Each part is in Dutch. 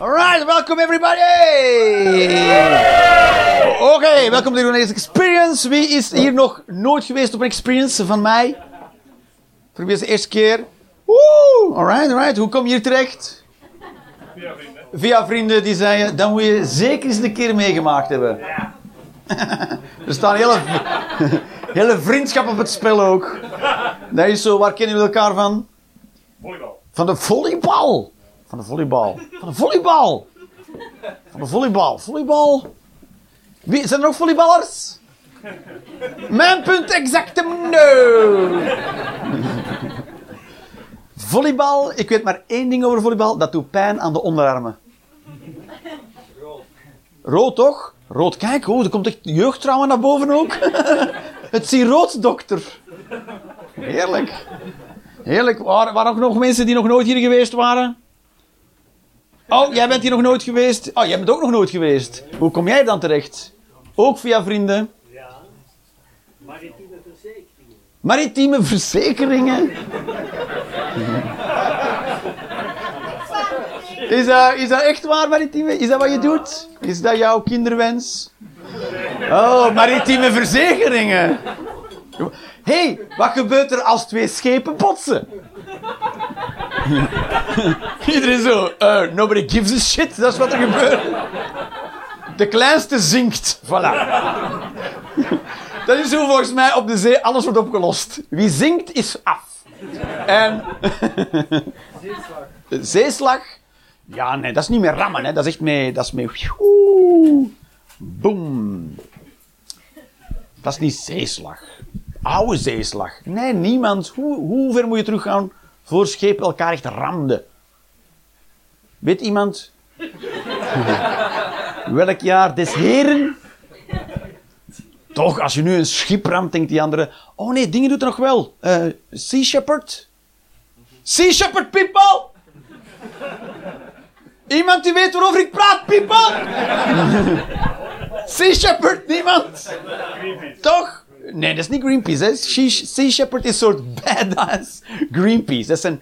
Alright, welcome everybody! Oké, welkom bij deze experience. Wie is hier nog nooit geweest op een experience van mij? Voor wie is de eerste keer? Woe! Alright, alright. Hoe kom je hier terecht? Via vrienden. Via vrienden die zeiden, dan moet je zeker eens een keer meegemaakt hebben. Ja. er staan hele, hele vriendschap op het spel ook. Dat is zo, waar kennen we elkaar van? Volleybal. Van de volleybal. Van de volleybal. Van de volleybal. Van de volleybal. Volleybal. Wie, zijn er nog volleyballers? Mijn punt exactem no. Volleybal, ik weet maar één ding over volleybal. Dat doet pijn aan de onderarmen. Rood toch? Rood, kijk, oh, er komt echt jeugdtrauma naar boven ook. Het zie rood, dokter. Heerlijk. Heerlijk. Waren waar ook nog mensen die nog nooit hier geweest waren? Oh, jij bent hier nog nooit geweest? Oh, jij bent ook nog nooit geweest. Hoe kom jij dan terecht? Ook via vrienden? Ja. Maritieme verzekeringen. Maritieme verzekeringen? Is dat, is dat echt waar, maritieme? Is dat wat je doet? Is dat jouw kinderwens? Oh, maritieme verzekeringen. Hé, hey, wat gebeurt er als twee schepen botsen? Iedereen zo, uh, nobody gives a shit, dat is wat er gebeurt. De kleinste zinkt, voilà. Dat is hoe volgens mij op de zee alles wordt opgelost. Wie zinkt is af. En... Zeeslag. Zeeslag? Ja, nee, dat is niet meer rammen, hè. dat is echt mee... Dat is mee... Boom. Dat is niet zeeslag. Oude zeeslag. Nee, niemand. Hoe, hoe ver moet je teruggaan voor schepen elkaar echt ramden? Weet iemand welk jaar des heren? Toch, als je nu een schip ramt, denkt die andere... Oh nee, dingen doet er nog wel. Eh, sea Shepherd? Sea Shepherd, people! Iemand die weet waarover ik praat, people? sea Shepherd, niemand? Toch? Nee, dat is niet Greenpeace. Hè. Sea, Shepherd is een soort badass Greenpeace. Dat zijn,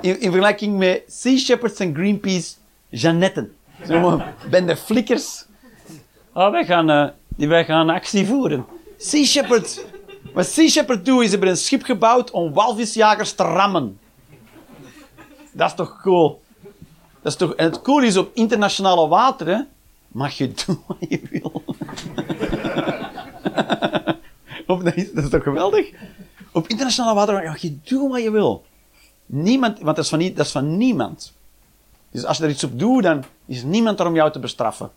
in, in vergelijking met Sea Shepherds en Greenpeace, Jeannetten. Zo ben de flikkers. Oh, wij gaan, die- wij gaan actie voeren. Sea Shepherd. Wat Sea Shepherd doet, is hebben een schip gebouwd om walvisjagers te rammen. Dat is toch cool? Dat is toch, en het cool is, op internationale wateren mag je doen wat je wil. Dat, is, toch geweldig? Op internationale wateren mag je doen wat je wil. Niemand, want dat is, van, dat is van niemand. Dus als je er iets op doet, dan is niemand er om jou te bestraffen.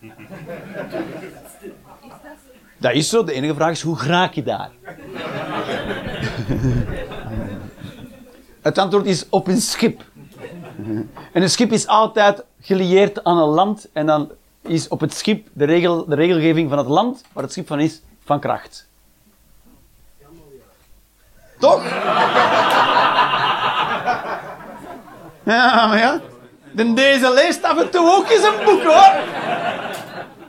Dat is zo. De enige vraag is, hoe raak je daar? Het antwoord is op een schip. En een schip is altijd gelieerd aan een land. En dan is op het schip de, regel, de regelgeving van het land waar het schip van is, van kracht. Toch? Ja, maar ja. De deze leest af en toe ook eens een boek, hoor.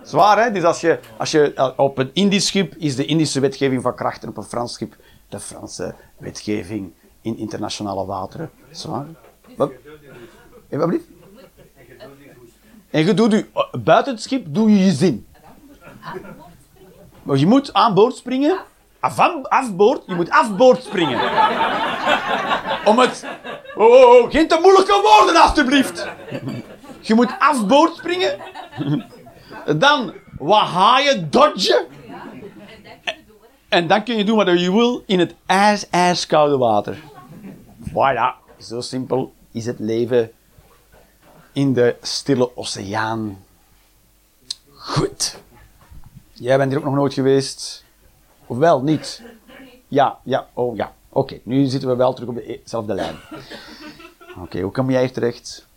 Zwaar, hè? Dus als je, als je eh, op een Indisch schip is de Indische wetgeving van kracht en op een Frans schip de Franse wetgeving in internationale wateren. Zwaar. Wat? Eh? En je doet je, buiten het schip doe je je zin. Maar je moet aan boord springen. Af, afboord, je moet afboord springen. Om het... Oh, oh, oh, geen te moeilijke woorden, alstublieft. Je moet afboord springen. Dan wat haaien dodgen. En dan kun je doen wat je wil in het ijs, ijskoude water. Voilà, zo simpel is het leven in de stille oceaan. Goed. Jij bent hier ook nog nooit geweest. Of wel, niet? Ja, ja, oh ja. Oké, nu zitten we wel terug op dezelfde lijn. Oké, hoe kom jij hier terecht?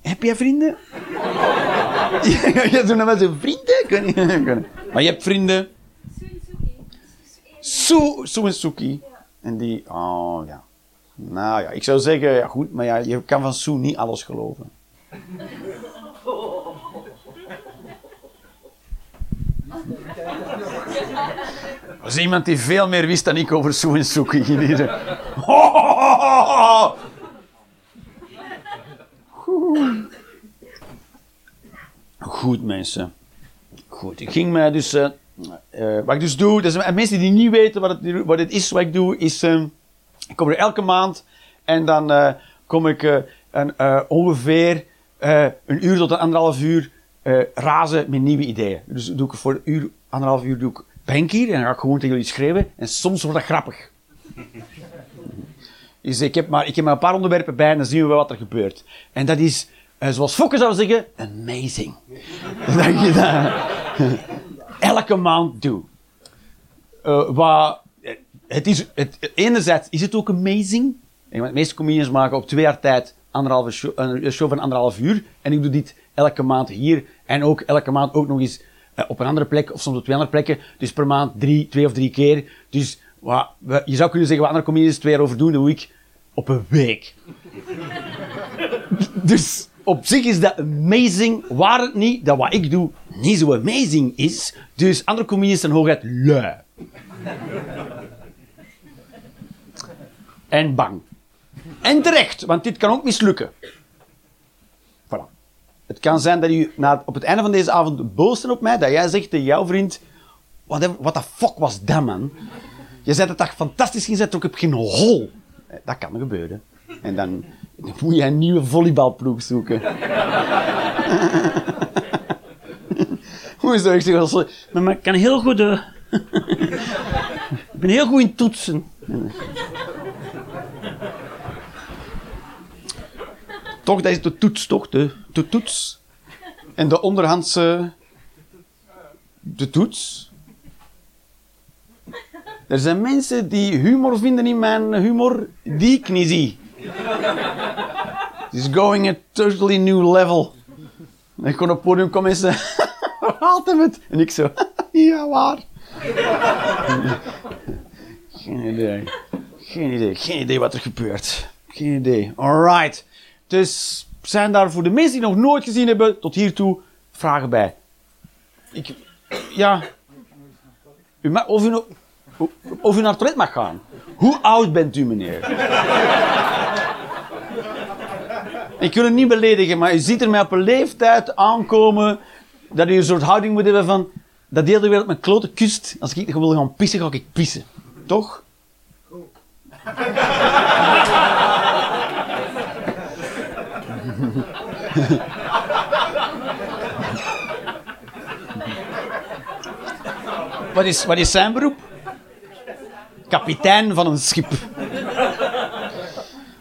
Heb jij vrienden? Je doet nou met zijn vrienden? Ik weet niet. ik weet niet. Maar je hebt vrienden. Sue, Sue en Suki. En die, oh ja. Nou ja, ik zou zeggen, ja goed, maar ja, je kan van Sue niet alles geloven. Er was iemand die veel meer wist dan ik over Sue en Suki. Goed, mensen. Goed, ik ging mij dus... Eh, eh, wat ik dus doe, dus, mensen die niet weten wat het, wat is wat ik doe, is... Ehm, ik kom er elke maand en dan eh, kom ik eh, een, eh, ongeveer een uur tot een anderhalf uur razen met nieuwe ideeën. Dus doe ik voor een uur, anderhalf uur doe ik bank hier en dan ga ik gewoon tegen jullie schrijven. En soms wordt dat grappig. Dus ik heb, maar, ik heb maar een paar onderwerpen bij en dan zien we wel wat er gebeurt. En dat is, zoals Fokker zou zeggen, amazing. dat je dat elke maand doet. Wat, het is, het, enerzijds is het ook amazing. Want De meeste comedians maken op twee jaar tijd anderhalve een show van anderhalf uur. En ik doe dit elke maand hier. En ook elke maand ook nog eens eh, op een andere plek. Of soms op twee andere plekken. Dus per maand drie, twee of drie keer. Dus wat, je zou kunnen zeggen wat andere comedians twee jaar over doen. Doe ik op een week. dus op zich is dat amazing. Waar het niet dat wat ik doe niet zo amazing is. Dus andere comedians zijn hooguit lui. En bang. En terecht, want dit kan ook mislukken. Voilà. Het kan zijn dat u na, op het einde van deze avond boos op mij, dat jij zegt tegen jouw vriend, wat de fuck was dat, man? Je zei dat dat fantastisch ging zijn, ik heb geen hol. Eh, Dat kan gebeuren. En dan, moet je een nieuwe volleybalploeg zoeken. Hoe is dat? Ik maar ik kan heel goed... eh, ik ben heel goed in toetsen. Toch, dat is de toets, toch? De, toets. En de onderhandse... De toets. Er zijn mensen die humor vinden in mijn humor die ik niet zie. It's going a totally new level. En ik kon op het podium komen en ze... Hem het? En ik zo... ja, waar? Geen idee. Geen idee. Geen idee wat er gebeurt. Geen idee. Alright. Dus zijn daar voor de mensen die nog nooit gezien hebben, tot hiertoe vragen bij. Ik, ja. U ma- of, u, of u naar het toilet mag gaan. Hoe oud bent u, meneer? Ik wil het niet beledigen, maar u ziet er mij op een leeftijd aankomen dat u een soort houding moet hebben van dat de hele wereld mijn klote kust. Als ik wil gaan pissen, ga ik pissen. Toch? Wat is, wat is zijn beroep? Kapitein van een schip.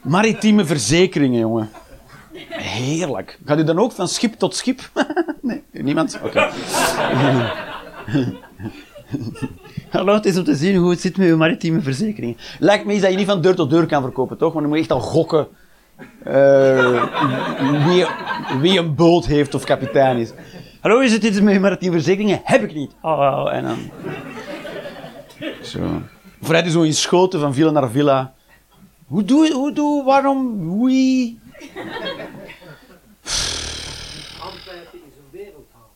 Maritieme verzekeringen, jongen. Heerlijk. Gaat u dan ook van schip tot schip? nee, niemand? Oké. Hallo, het is om te zien hoe het zit met uw maritieme verzekeringen. Lijkt me eens dat je niet van deur tot deur kan verkopen, toch? Want dan moet je echt al gokken eh, wie, wie een boot heeft of kapitein is. Hallo, is het iets met maritieme verzekeringen? Heb ik niet. Oh, en dan... Zo. Is zo in schoten van villa naar villa. Hoe doe je, hoe doe, waarom, wie... Antwerpen is een wereldhaven.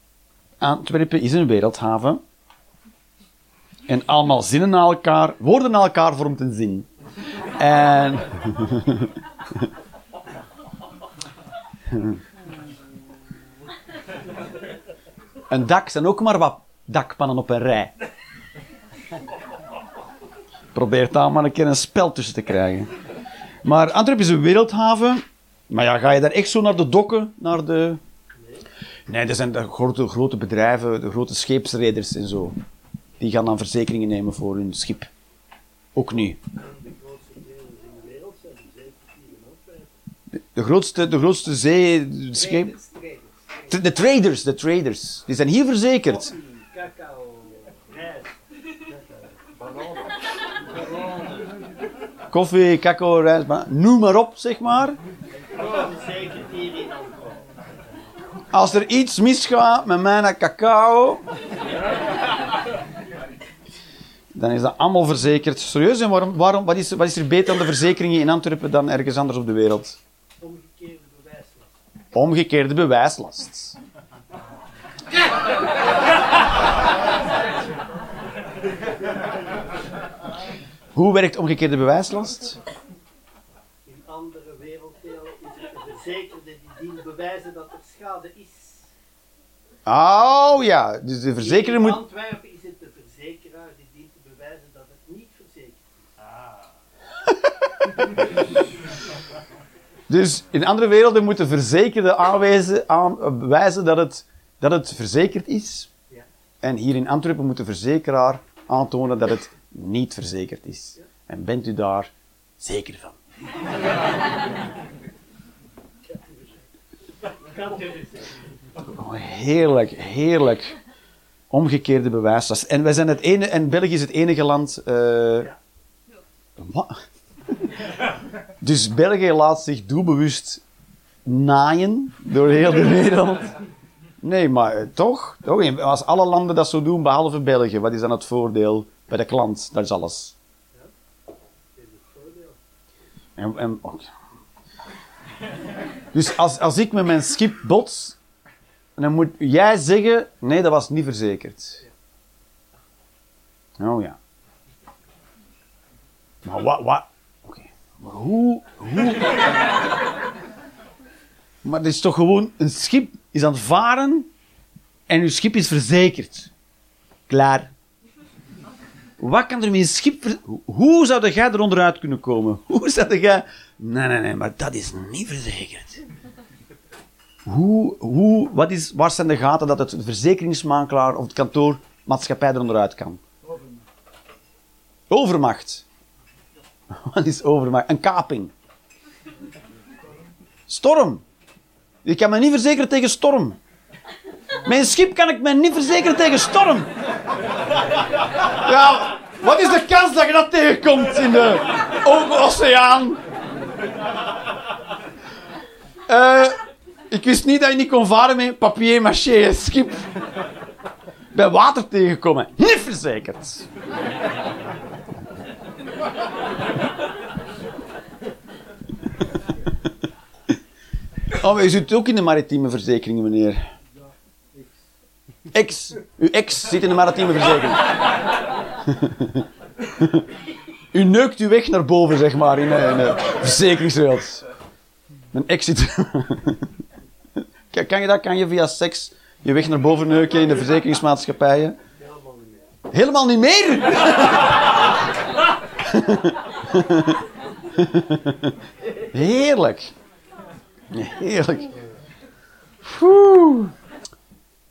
Antwerpen is een wereldhaven. En allemaal zinnen naar elkaar, woorden naar elkaar vormt een zin. En... een dak zijn ook maar wat dakpannen op een rij. Probeer daar maar een keer een spel tussen te krijgen. Maar Antwerpen is een wereldhaven. Maar ja, ga je daar echt zo naar de dokken, naar de... Nee, dat zijn de grote, grote bedrijven, de grote scheepsreders en zo. Die gaan dan verzekeringen nemen voor hun schip. Ook nu. De grootste delen in de wereld zijn die zeker hier in Antwerpen. De, grootste, de grootste zee... de scheep- Traders, De traders, de traders. Die zijn hier verzekerd. Koffie, cacao, rijst, Koffie, cacao, rijst, noem maar op, zeg maar. Als er iets misgaat met mijn cacao... Dan is dat allemaal verzekerd. Serieus, en waarom, waarom, wat, is, wat is er beter aan de verzekeringen in Antwerpen dan ergens anders op de wereld? Omgekeerde bewijslast. Hoe werkt omgekeerde bewijslast? In andere werelddelen is het de verzekerde die dient bewijzen dat er schade is. Oh ja, dus de verzekeraar In moet... Antwerpen is het de verzekeraar die dient te bewijzen dat het niet verzekerd is. Dus in andere werelden moet de verzekerde aanwijzen, aan, bewijzen dat het, dat het verzekerd is. Ja. En hier in Antwerpen moet de verzekeraar aantonen dat het niet verzekerd is. En bent u daar zeker van? Oh, heerlijk, heerlijk. Omgekeerde bewijs. En, wij zijn het ene, en België is het enige land. eh, Wat? Dus België laat zich doelbewust naaien door heel de wereld. Nee, maar eh, toch, toch? Als alle landen dat zo doen, behalve België, wat is dan het voordeel bij de klant? Dat is alles. En, en, oh. Dus als, als ik met mijn schip bots, dan moet jij zeggen, nee, dat was niet verzekerd. Oh ja. Maar wat, wat? Maar hoe, hoe? maar het is toch gewoon, een schip is aan het varen en uw schip is verzekerd. Klaar. Wat kan er met een schip... ver- Hoe zou jij er onderuit kunnen komen? Hoe zou jij... Nee, nee, nee, maar dat is niet verzekerd. Hoe, hoe, wat is, waar zijn de gaten dat het verzekeringsmakelaar of het kantoor maatschappij er onderuit kan? Overmacht. Wat is overmacht? Een kaping. Storm. Ik kan me niet verzekeren tegen storm. Mijn schip kan ik me niet verzekeren tegen storm. Ja, wat is de kans dat je dat tegenkomt in de open oceaan? Eh, ik wist niet dat je niet kon varen met papier maché schip. Bij water tegenkomen. Niet verzekerd. Oh, u zit ook in de maritieme verzekeringen, meneer. Ex. Uw ex zit in de maritieme verzekering. U neukt u weg naar boven, zeg maar, in in een verzekeringswereld. Mijn ex zit... Kan je dat? Kan je via seks je weg naar boven neuken in de verzekeringsmaatschappijen? Helemaal niet meer. Helemaal niet meer? Heerlijk. Heerlijk.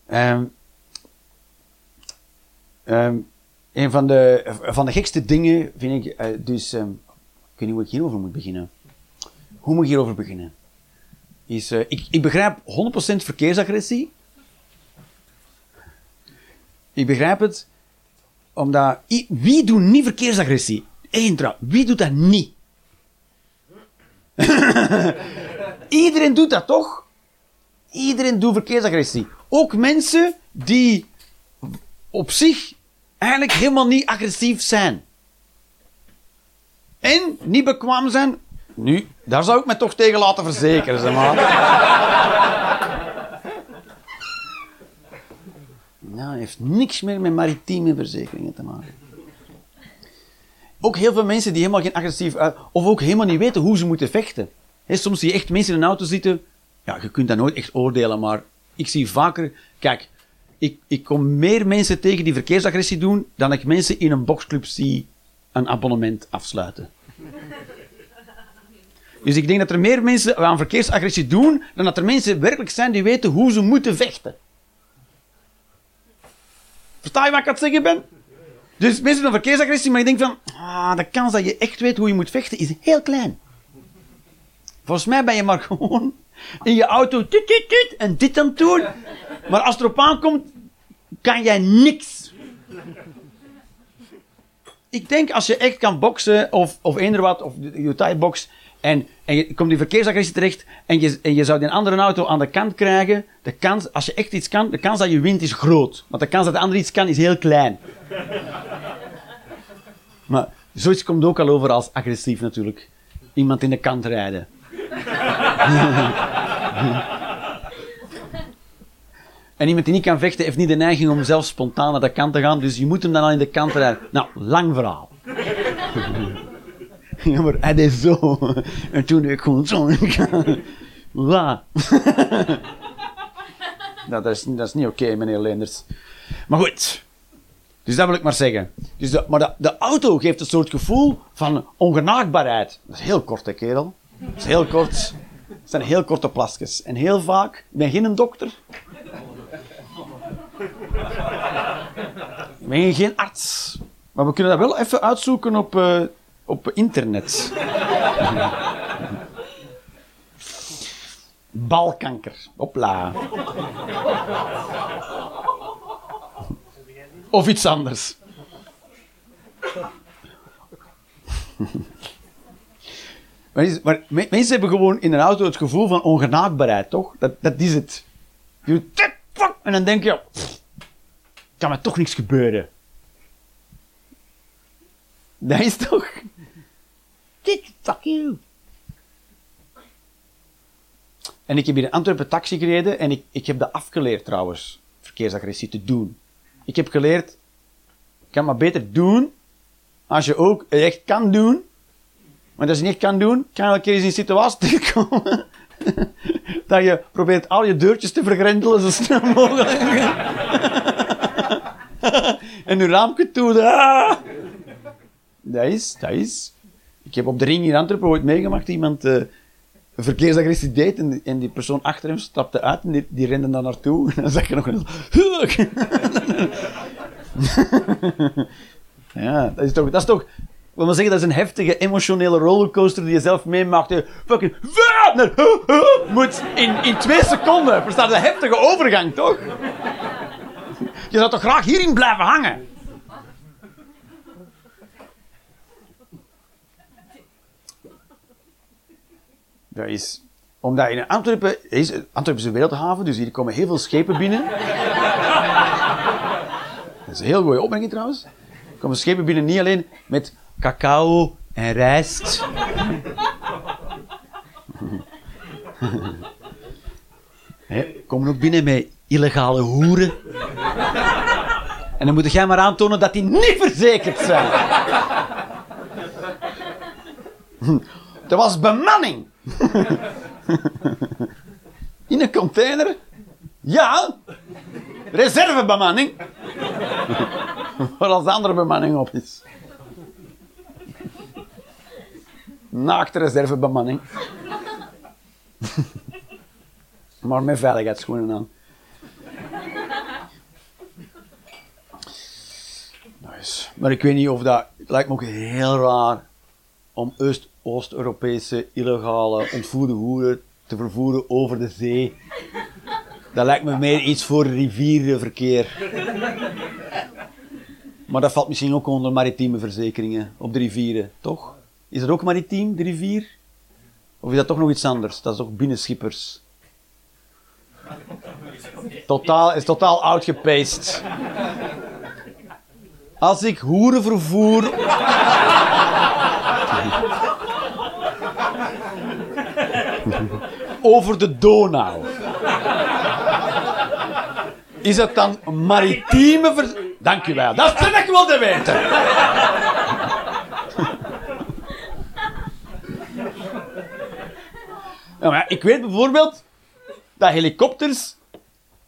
Ehm, ehm, een van de, van de gekste dingen vind ik eh, dus... ehm, ik weet niet hoe ik hierover moet beginnen. Hoe moet ik hierover beginnen? Is, eh, ik, ik begrijp 100% verkeersagressie. Ik begrijp het omdat... Wie doet niet verkeersagressie? Trouw. Wie doet dat niet? Iedereen doet dat toch? Iedereen doet verkeersagressie. Ook mensen die op zich eigenlijk helemaal niet agressief zijn. En niet bekwaam zijn. Nu, daar zou ik me toch tegen laten verzekeren, zeg maar. Nou, heeft niks meer met maritieme verzekeringen te maken. Ook heel veel mensen die helemaal geen agressief... uit- of ook helemaal niet weten hoe ze moeten vechten. Soms zie je echt mensen in een auto zitten... Ja, je kunt dat nooit echt oordelen, maar ik zie vaker... Kijk, ik, ik kom meer mensen tegen die verkeersagressie doen... dan ik mensen in een boxclub zie een abonnement afsluiten. Dus ik denk dat er meer mensen aan verkeersagressie doen... dan dat er mensen werkelijk zijn die weten hoe ze moeten vechten. Versta je wat ik aan het zeggen ben? Dus mensen doen verkeersagressie, maar ik denk van, ah, de kans dat je echt weet hoe je moet vechten is heel klein. Volgens mij ben je maar gewoon in je auto en dit aan doen. Maar als het erop aankomt, kan jij niks. Ik denk als je echt kan boksen of, of eender wat, of je thai box en, en je komt in verkeersagressie terecht en je, en je zou die andere auto aan de kant krijgen, de kans, als je echt iets kan, de kans dat je wint is groot. Want de kans dat de ander iets kan is heel klein. Maar zoiets komt ook al over als agressief natuurlijk. Iemand in de kant rijden. en iemand die niet kan vechten heeft niet de neiging om zelf spontaan naar de kant te gaan, dus je moet hem dan al in de kant rijden. Nou, lang verhaal. Ja, maar hij deed zo. En toen ik gewoon zo. Wa. Nou, dat is, dat is niet oké, meneer Leenders. Maar goed. Dus dat wil ik maar zeggen. Dus de, maar de, de auto geeft een soort gevoel van ongenaakbaarheid. Dat is heel kort, hè, kerel. Dat is heel kort. Het zijn heel korte plasjes. En heel vaak, ik ben geen dokter. Ik ben geen arts. Maar we kunnen dat wel even uitzoeken op, eh, op internet. Balkanker. Hopla. Of iets anders. Maar, mensen hebben gewoon in een auto het gevoel van ongenaakbaarheid, toch? Dat, dat is het. Je doet en dan denk je, pff, kan me toch niks gebeuren. Dat is toch? Tik, fuck you. En ik heb hier in Antwerpen taxi gereden en ik, ik heb dat afgeleerd trouwens, verkeersagressie te doen. Ik heb geleerd, je kan maar beter doen als je ook echt kan doen. Want als je niet kan doen, kan je elke keer eens in een situatie terechtkomen dat je probeert al je deurtjes te vergrendelen zo snel mogelijk. en je raampje toe. Ah! Dat is, dat is. Ik heb op de ring in Antwerpen ooit meegemaakt, iemand eh, een verkeersagressie deed en, en die persoon achter hem stapte uit en die, die rende daar naartoe. En dan zag je nog een... ja, dat is toch... Dat is toch wil maar zeggen, dat is een heftige emotionele rollercoaster die je zelf meemaakt. Je fucking... naar- Moet in, in twee seconden. Verstaat een heftige overgang, toch? Je zou toch graag hierin blijven hangen? Dat is... Omdat in Antwerpen... Is, Antwerpen is een wereldhaven, dus hier komen heel veel schepen binnen. Dat is een heel goede opmerking trouwens. Er komen schepen binnen niet alleen met cacao en rijst. Hè, komen ook binnen met illegale hoeren. En dan moet jij maar aantonen dat die niet verzekerd zijn. Er was bemanning. In een container? Ja. Reservebemanning. Waar als de andere bemanning op is. Naakte reservebemanning. maar met veiligheidsschoenen aan. Nice. Maar ik weet niet of dat... Het lijkt me ook heel raar om Oost- Oost-Europese illegale ontvoerde hoeren te vervoeren over de zee. Dat lijkt me meer iets voor rivierenverkeer. Maar dat valt misschien ook onder maritieme verzekeringen op de rivieren, toch? Is dat ook maritiem, de rivier? Of is dat toch nog iets anders? Dat is ook binnenschippers. Totaal, is totaal outgepaced. Als ik hoeren vervoer over de Donau. Is dat dan maritieme ver... Dank u wel. Dat vind ik wel te weten. Ja, maar ik weet bijvoorbeeld dat helikopters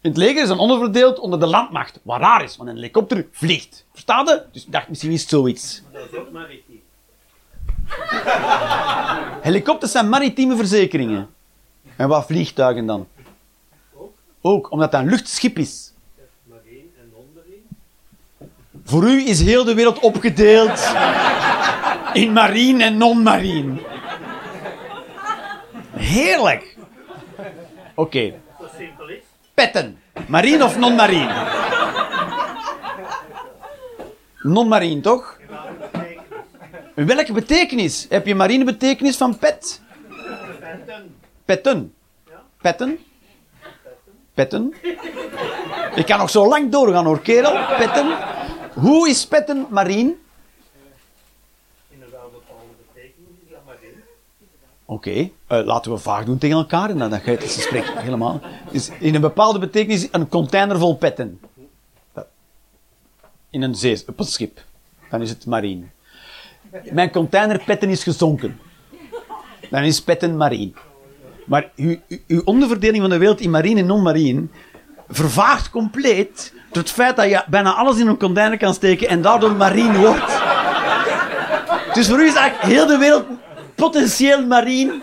in het leger zijn onderverdeeld onder de landmacht. Wat raar is, want een helikopter vliegt. Versta je? Dus ik dacht, misschien is het zoiets. Dat is ook maritiem. Helikopters zijn maritieme verzekeringen. En wat vliegtuigen dan? Ook, omdat dat een luchtschip is. Marine en non-marine. Voor u is heel de wereld opgedeeld in marine en non-marine. Heerlijk. Oké, Zo simpel is. petten. Marine of non-marine? Non-marine, toch? Welke betekenis? Heb je marine betekenis van pet? Petten. Petten. Ja. Petten. Petten. Ik kan nog zo lang doorgaan hoor, kerel. Petten. Hoe is petten marine? In een betekenis is dat marine. Oké, eh, laten we vaag doen tegen elkaar en dan ga je het gesprek helemaal. Dus in een bepaalde betekenis een container vol petten. In een zee, op een schip. Dan is het marine. mijn containerpetten is gezonken. Dan is petten marine. Maar uw, onderverdeling van de wereld in marine en non-marine vervaagt compleet door het feit dat je bijna alles in een container kan steken en daardoor marine wordt. Dus voor u is eigenlijk heel de wereld potentieel marine.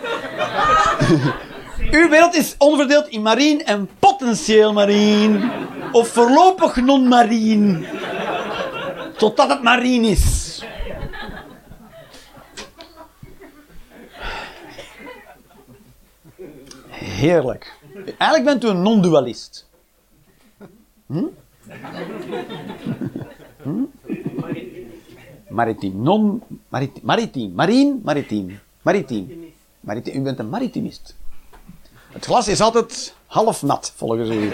Uw wereld is onderverdeeld in marine en potentieel marine. Of voorlopig non-marine. Totdat het marine is. Heerlijk. Eigenlijk bent u een non-dualist. Hm? Hm? Maritiem. Non... Maritiem. Maritiem. Marien. Maritiem. Maritiem. Maritiem. U bent een maritimist. Het glas is altijd half nat, volgens u.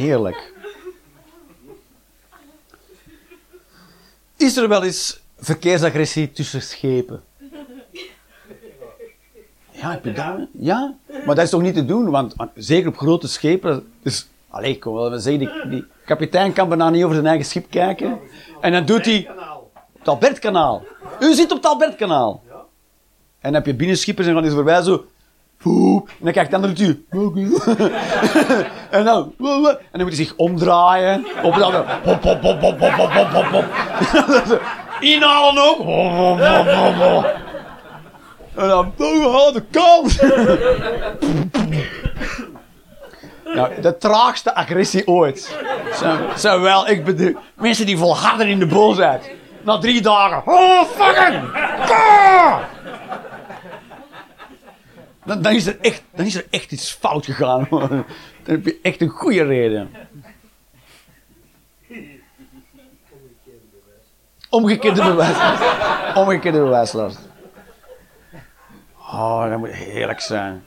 Heerlijk. Is er wel eens verkeersagressie tussen schepen? Ja, heb je dat? Ja, maar dat is toch niet te doen, want want zeker op grote schepen. Dus, allee, ik wel zeggen, die, die kapitein kan bijna niet over zijn eigen schip kijken. En dan doet hij het Albertkanaal. U zit op het Albertkanaal. En dan heb je binnenschippers en dan is voorbij zo. En dan kijkt de andere toe. en dan... En dan moet hij zich omdraaien. Op het andere... Inhalen ook. En dan... Oh, de kans. Nou, de traagste agressie ooit. Zowel ik bedoel... Mensen die volharden in de bol boosheid. Na drie dagen... Oh, fucking... Dan, dan, is er echt, dan is er echt iets fout gegaan. Dan heb je echt een goede reden. Omgekeerde bewijs. Omgekeerde bewijslast. Oh, dat moet heerlijk zijn.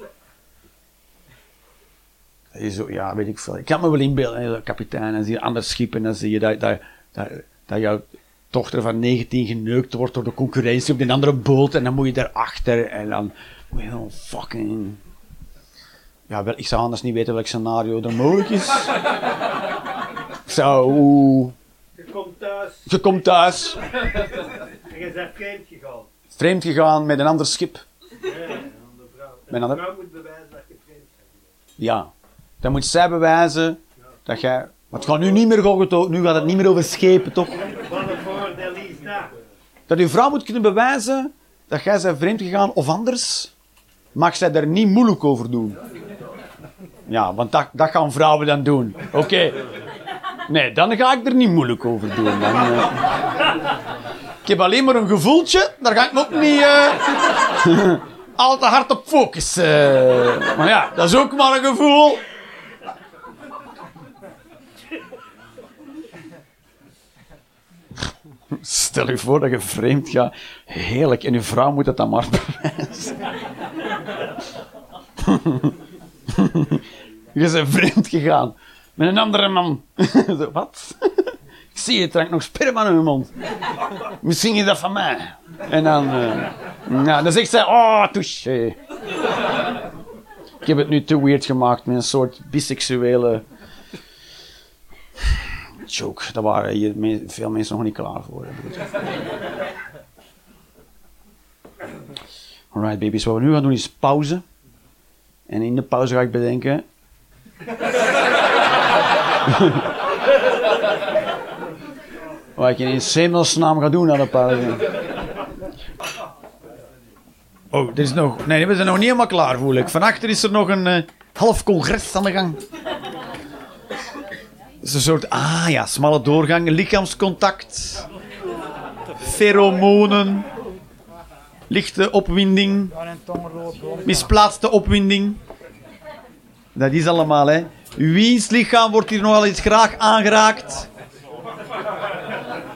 Zo, ja, weet ik veel. Ik kan me wel inbeelden, kapitein, en zie je ander schip en dan zie je dat, dat, dat, jouw dochter van 19 geneukt wordt door de concurrentie op een andere boot en dan moet je daarachter en dan gewoon fucking... Ja, wel, ik zou anders niet weten welk scenario er mogelijk is. Ik zou... Je komt thuis Je komt thuis, en je bent vreemd gegaan. vreemd gegaan met een ander schip. Ja, een andere vrouw. Met een ander- vrouw moet bewijzen dat je vreemd bent. Ja. Dan moet zij bewijzen dat jij... Maar het gaat nu niet meer over, nu gaat het niet meer over schepen, toch? Wat een voordeel is dat? Dat uw vrouw moet kunnen bewijzen dat jij bent vreemd gegaan of anders mag zij daar niet moeilijk over doen. Ja, want dat, dat gaan vrouwen dan doen. Oké. Nee, dan ga ik er niet moeilijk over doen. Eh. Ik heb alleen maar een gevoeltje, daar ga ik me ook niet eh, al te hard op focussen. Maar ja, dat is ook maar een gevoel. Stel je voor dat je vreemd gaat. Heerlijk. En je vrouw moet het dan maar bewijzen. Je bent vreemd gegaan. Met een andere man. Zo, Wat? Ik zie je, trekt nog sperma in je mond. Misschien is dat van mij. En dan... eh, nou, dan zegt zij... Oh, touché. Ik heb het nu te weird gemaakt met een soort biseksuele... Joke, daar waren hier veel mensen nog niet klaar voor. Alright baby's, wat we nu gaan doen is pauze. En in de pauze ga ik bedenken... wat ik in hemelsnaam ga doen na de pauze. Oh, er is nog... Nee, we zijn nog niet helemaal klaar, voel ik. Van achter is er nog een eh, half congres aan de gang. Het is een soort, ah ja, smalle doorgang, lichaamscontact, pheromonen, lichte opwinding, misplaatste opwinding. Dat is allemaal, hè. Wiens lichaam wordt hier nogal eens graag aangeraakt?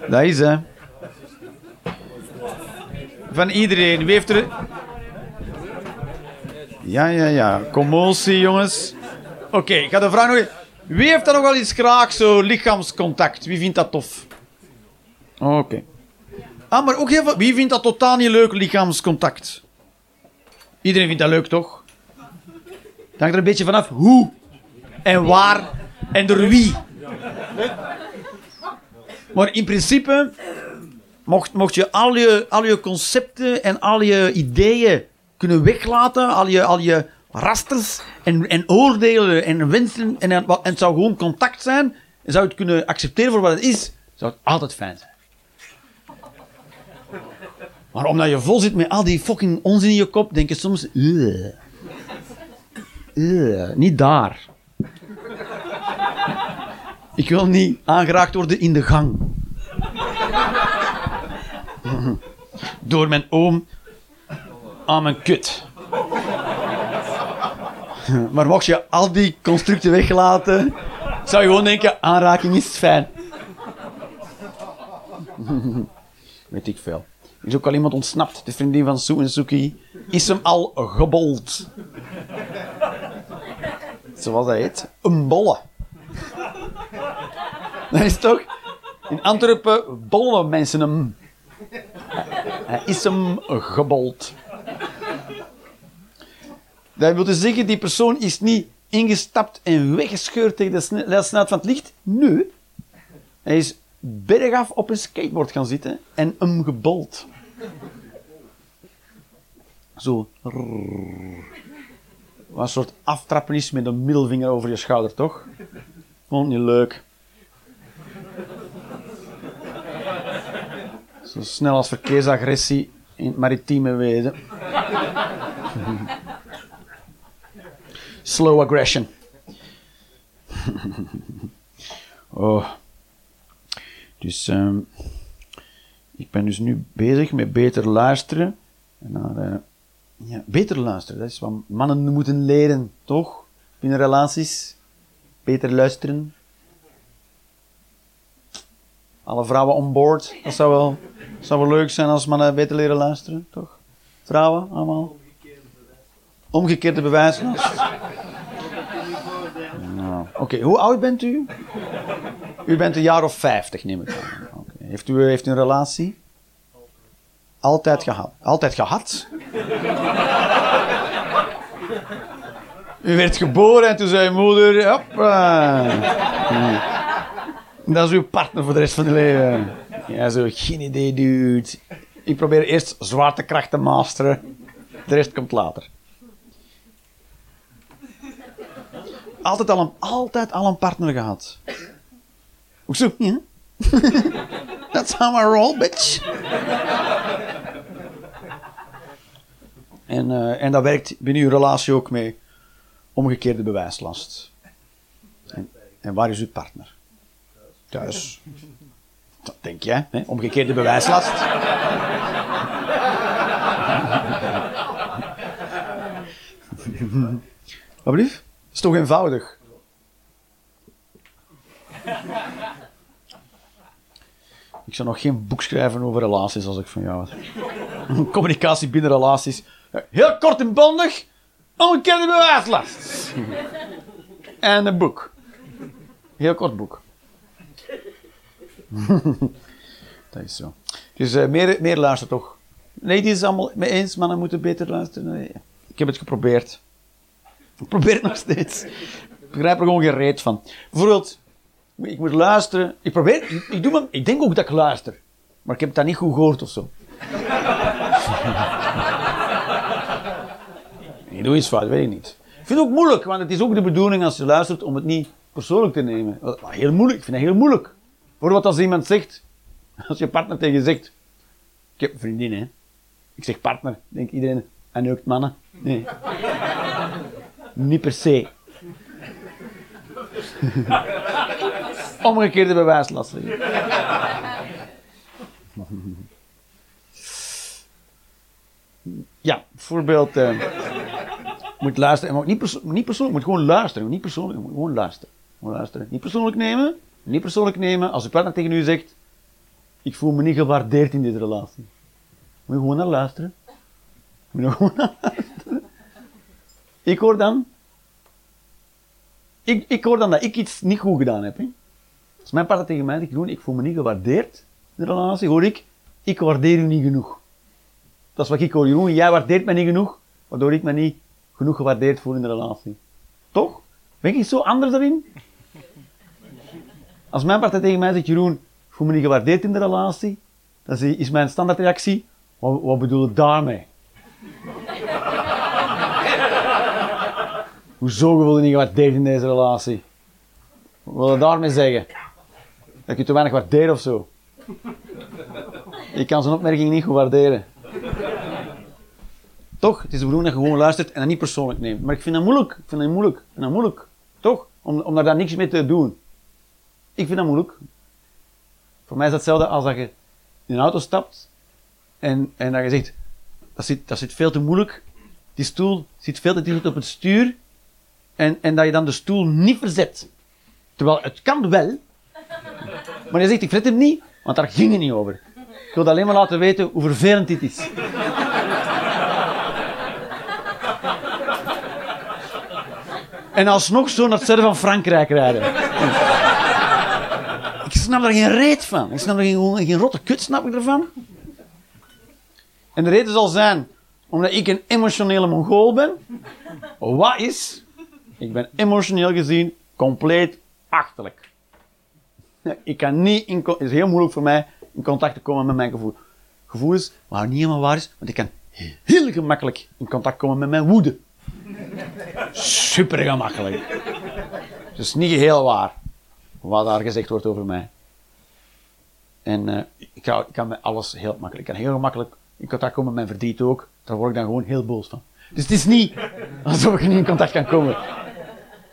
Dat is, hè. Van iedereen. Wie heeft er... Ja, ja, ja. Commotie, jongens. Oké, ik ga de vraag nog... Wie heeft er nog wel eens graag zo lichaamscontact? Wie vindt dat tof? Oké. Ah, maar ook. Wie vindt dat totaal niet leuk, lichaamscontact? Iedereen vindt dat leuk, toch? Het hangt er een beetje vanaf hoe en waar en door wie. Maar in principe mocht, mocht je, al je al je concepten en al je ideeën kunnen weglaten, al je, al je rasters en, en oordelen en wensen, en, en het zou gewoon contact zijn, en zou het kunnen accepteren voor wat het is, zou het altijd fijn zijn. Maar omdat je vol zit met al die fucking onzin in je kop, denk je soms... "Ugh. Ugh, niet daar. Ik wil niet aangeraakt worden in de gang. Door mijn oom aan mijn kut. Maar mocht je al die constructen weglaten, zou je gewoon denken, aanraking is fijn. Weet ik veel. Is ook al iemand ontsnapt. De vriendin van Sue en Suki is hem al gebold. Zoals hij heet. Een bolle. Dat is toch... In Antwerpen bollen mensen hem. Hij is hem gebold. Dat wil zeggen, die persoon is niet ingestapt en weggescheurd tegen de sne- snelheid van het licht. Nee. Hij is bergaf op een skateboard gaan zitten en hem gebold. Zo. Een soort aftrappen is met een middelvinger over je schouder, toch? Vond niet leuk. Zo snel als verkeersagressie in het maritieme wezen. Slow aggression. oh. Dus ehm, ik ben dus nu bezig met beter luisteren. En naar, eh, ja, beter luisteren, dat is wat mannen moeten leren, toch? Binnen relaties. Beter luisteren. Alle vrouwen on board. Dat zou wel, zou wel leuk zijn als mannen beter leren luisteren, toch? Vrouwen, allemaal. Omgekeerde bewijslast. Nou, Oké, hoe oud bent u? U bent een jaar of 50, neem ik aan. Heeft, u, heeft u een relatie? Altijd gehad. Altijd gehad? U werd geboren en toen zei uw moeder... Hoppa. Dat is uw partner voor de rest van je leven. Ja, zo, geen idee, dude. Ik probeer eerst zwaartekracht te masteren. De rest komt later. Altijd al een, altijd al een partner gehad. Ook zo, ja. That's how I roll, bitch. En, eh, en dat werkt binnen uw relatie ook mee omgekeerde bewijslast. En, en waar is uw partner? Thuis. Dat denk jij, hè? omgekeerde bewijslast. Wat? Dat is toch eenvoudig? Ik zou nog geen boek schrijven over relaties als ik van jou was. Communicatie binnen relaties. Heel kort en bondig. Omgekeerde bewijslast. En een boek. Heel kort boek. Dat is zo. Dus eh, meer, meer luisteren toch. Nee, die is allemaal mee eens. Mannen moeten beter luisteren. Ik heb het geprobeerd. Ik probeer het nog steeds. Ik begrijp er gewoon geen reet van. Bijvoorbeeld, ik moet luisteren. Ik probeer, ik, doe ik denk ook dat ik luister. Maar ik heb dan niet goed gehoord of zo. ik doe iets fout, weet ik niet. Ik vind het ook moeilijk, want het is ook de bedoeling als je luistert om het niet persoonlijk te nemen. Wat- wat Heel moeilijk, ik vind het heel moeilijk. Bijvoorbeeld als iemand zegt, als je partner tegen je zegt, ik heb een vriendin hè. Ik zeg partner, denkt iedereen, en neukt mannen. Nee. niet per se. Omgekeerde bewijslast. Ja, bijvoorbeeld. eh moet luisteren. Maar niet, niet persoonlijk, moet gewoon luisteren. Niet persoonlijk, gewoon luisteren. Gewoon luisteren. Niet persoonlijk nemen. Niet persoonlijk nemen. Als je partner tegen u zegt: Ik voel me niet gewaardeerd in deze relatie. Moet je gewoon luisteren. Moet je gewoon naar luisteren. Ik hoor dan. Ik, ik hoor dan dat ik iets niet goed gedaan heb. Hè. Als mijn partner tegen mij zegt: Jeroen, ik voel me niet gewaardeerd in de relatie, hoor ik: Ik waardeer u niet genoeg. Dat is wat ik hoor. Jeroen, jij waardeert mij niet genoeg. waardoor ik me niet genoeg gewaardeerd voel in de relatie. Toch? Ben ik zo anders erin? Als mijn partij tegen mij zegt, Jeroen, ik voel me niet gewaardeerd in de relatie, dan is- is mijn standaardreactie, wat, wat bedoel je daarmee? Hoezo wil je niet gewaardeerd in deze relatie? Wat wil je daarmee zeggen? Dat je te weinig waardeer of zo? Ik kan zijn opmerking niet goed waarderen. Toch? Het is de bedoeling dat je gewoon luistert en dat niet persoonlijk neemt. Maar ik vind dat moeilijk. Ik vind dat moeilijk. Dat moeilijk. Toch? Om, om daar dan niks mee te doen. Ik vind dat moeilijk. Voor mij is dat hetzelfde als dat je in een auto stapt en, en dat je zegt, dat zit, dat zit veel te moeilijk. Die stoel zit veel te dicht op het stuur. En, en dat je dan de stoel niet verzet. Terwijl het kan wel. Maar je zegt, ik verzet hem niet, want daar ging het niet over. Ik wil alleen maar laten weten hoe vervelend dit is. En alsnog zo naar het zuiden van Frankrijk rijden. Ik snap daar geen reet van. Ik snap er geen, geen rotte kut snap ik ervan. En de reden zal zijn, omdat ik een emotionele Mongool ben. Wat is? Ik ben emotioneel gezien compleet achterlijk. Ik kan niet het is heel moeilijk voor mij in contact te komen met mijn gevoel. Gevoelens, waar niet helemaal waar is, want ik kan heel gemakkelijk in contact komen met mijn woede. Super gemakkelijk. Dus niet heel waar, wat daar gezegd wordt over mij. En eh, ik, kan, ik kan met alles heel makkelijk. Ik kan heel gemakkelijk in contact komen met mijn verdriet ook. Daar word ik dan gewoon heel boos van. Dus het is niet alsof ik niet in contact kan komen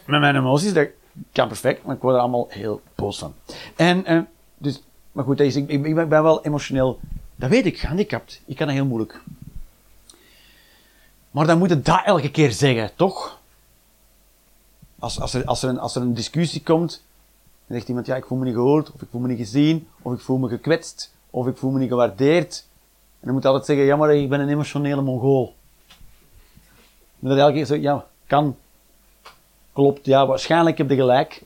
met mijn emoties. Dat kan perfect, maar ik word er allemaal heel boos van. En, eh, dus, maar goed, ik, ik, ben wel emotioneel, dat weet ik, gehandicapt. Ik kan dat heel moeilijk. Maar dan moet je dat elke keer zeggen, toch? Als, als, er, als, er een, als er een discussie komt, dan zegt iemand, ja, ik voel me niet gehoord, of ik voel me niet gezien, of ik voel me gekwetst, of ik voel me niet gewaardeerd. En dan moet je altijd zeggen, ja, maar ik ben een emotionele mongool. En dat elke keer zo, ja, kan, klopt, ja, waarschijnlijk heb je gelijk.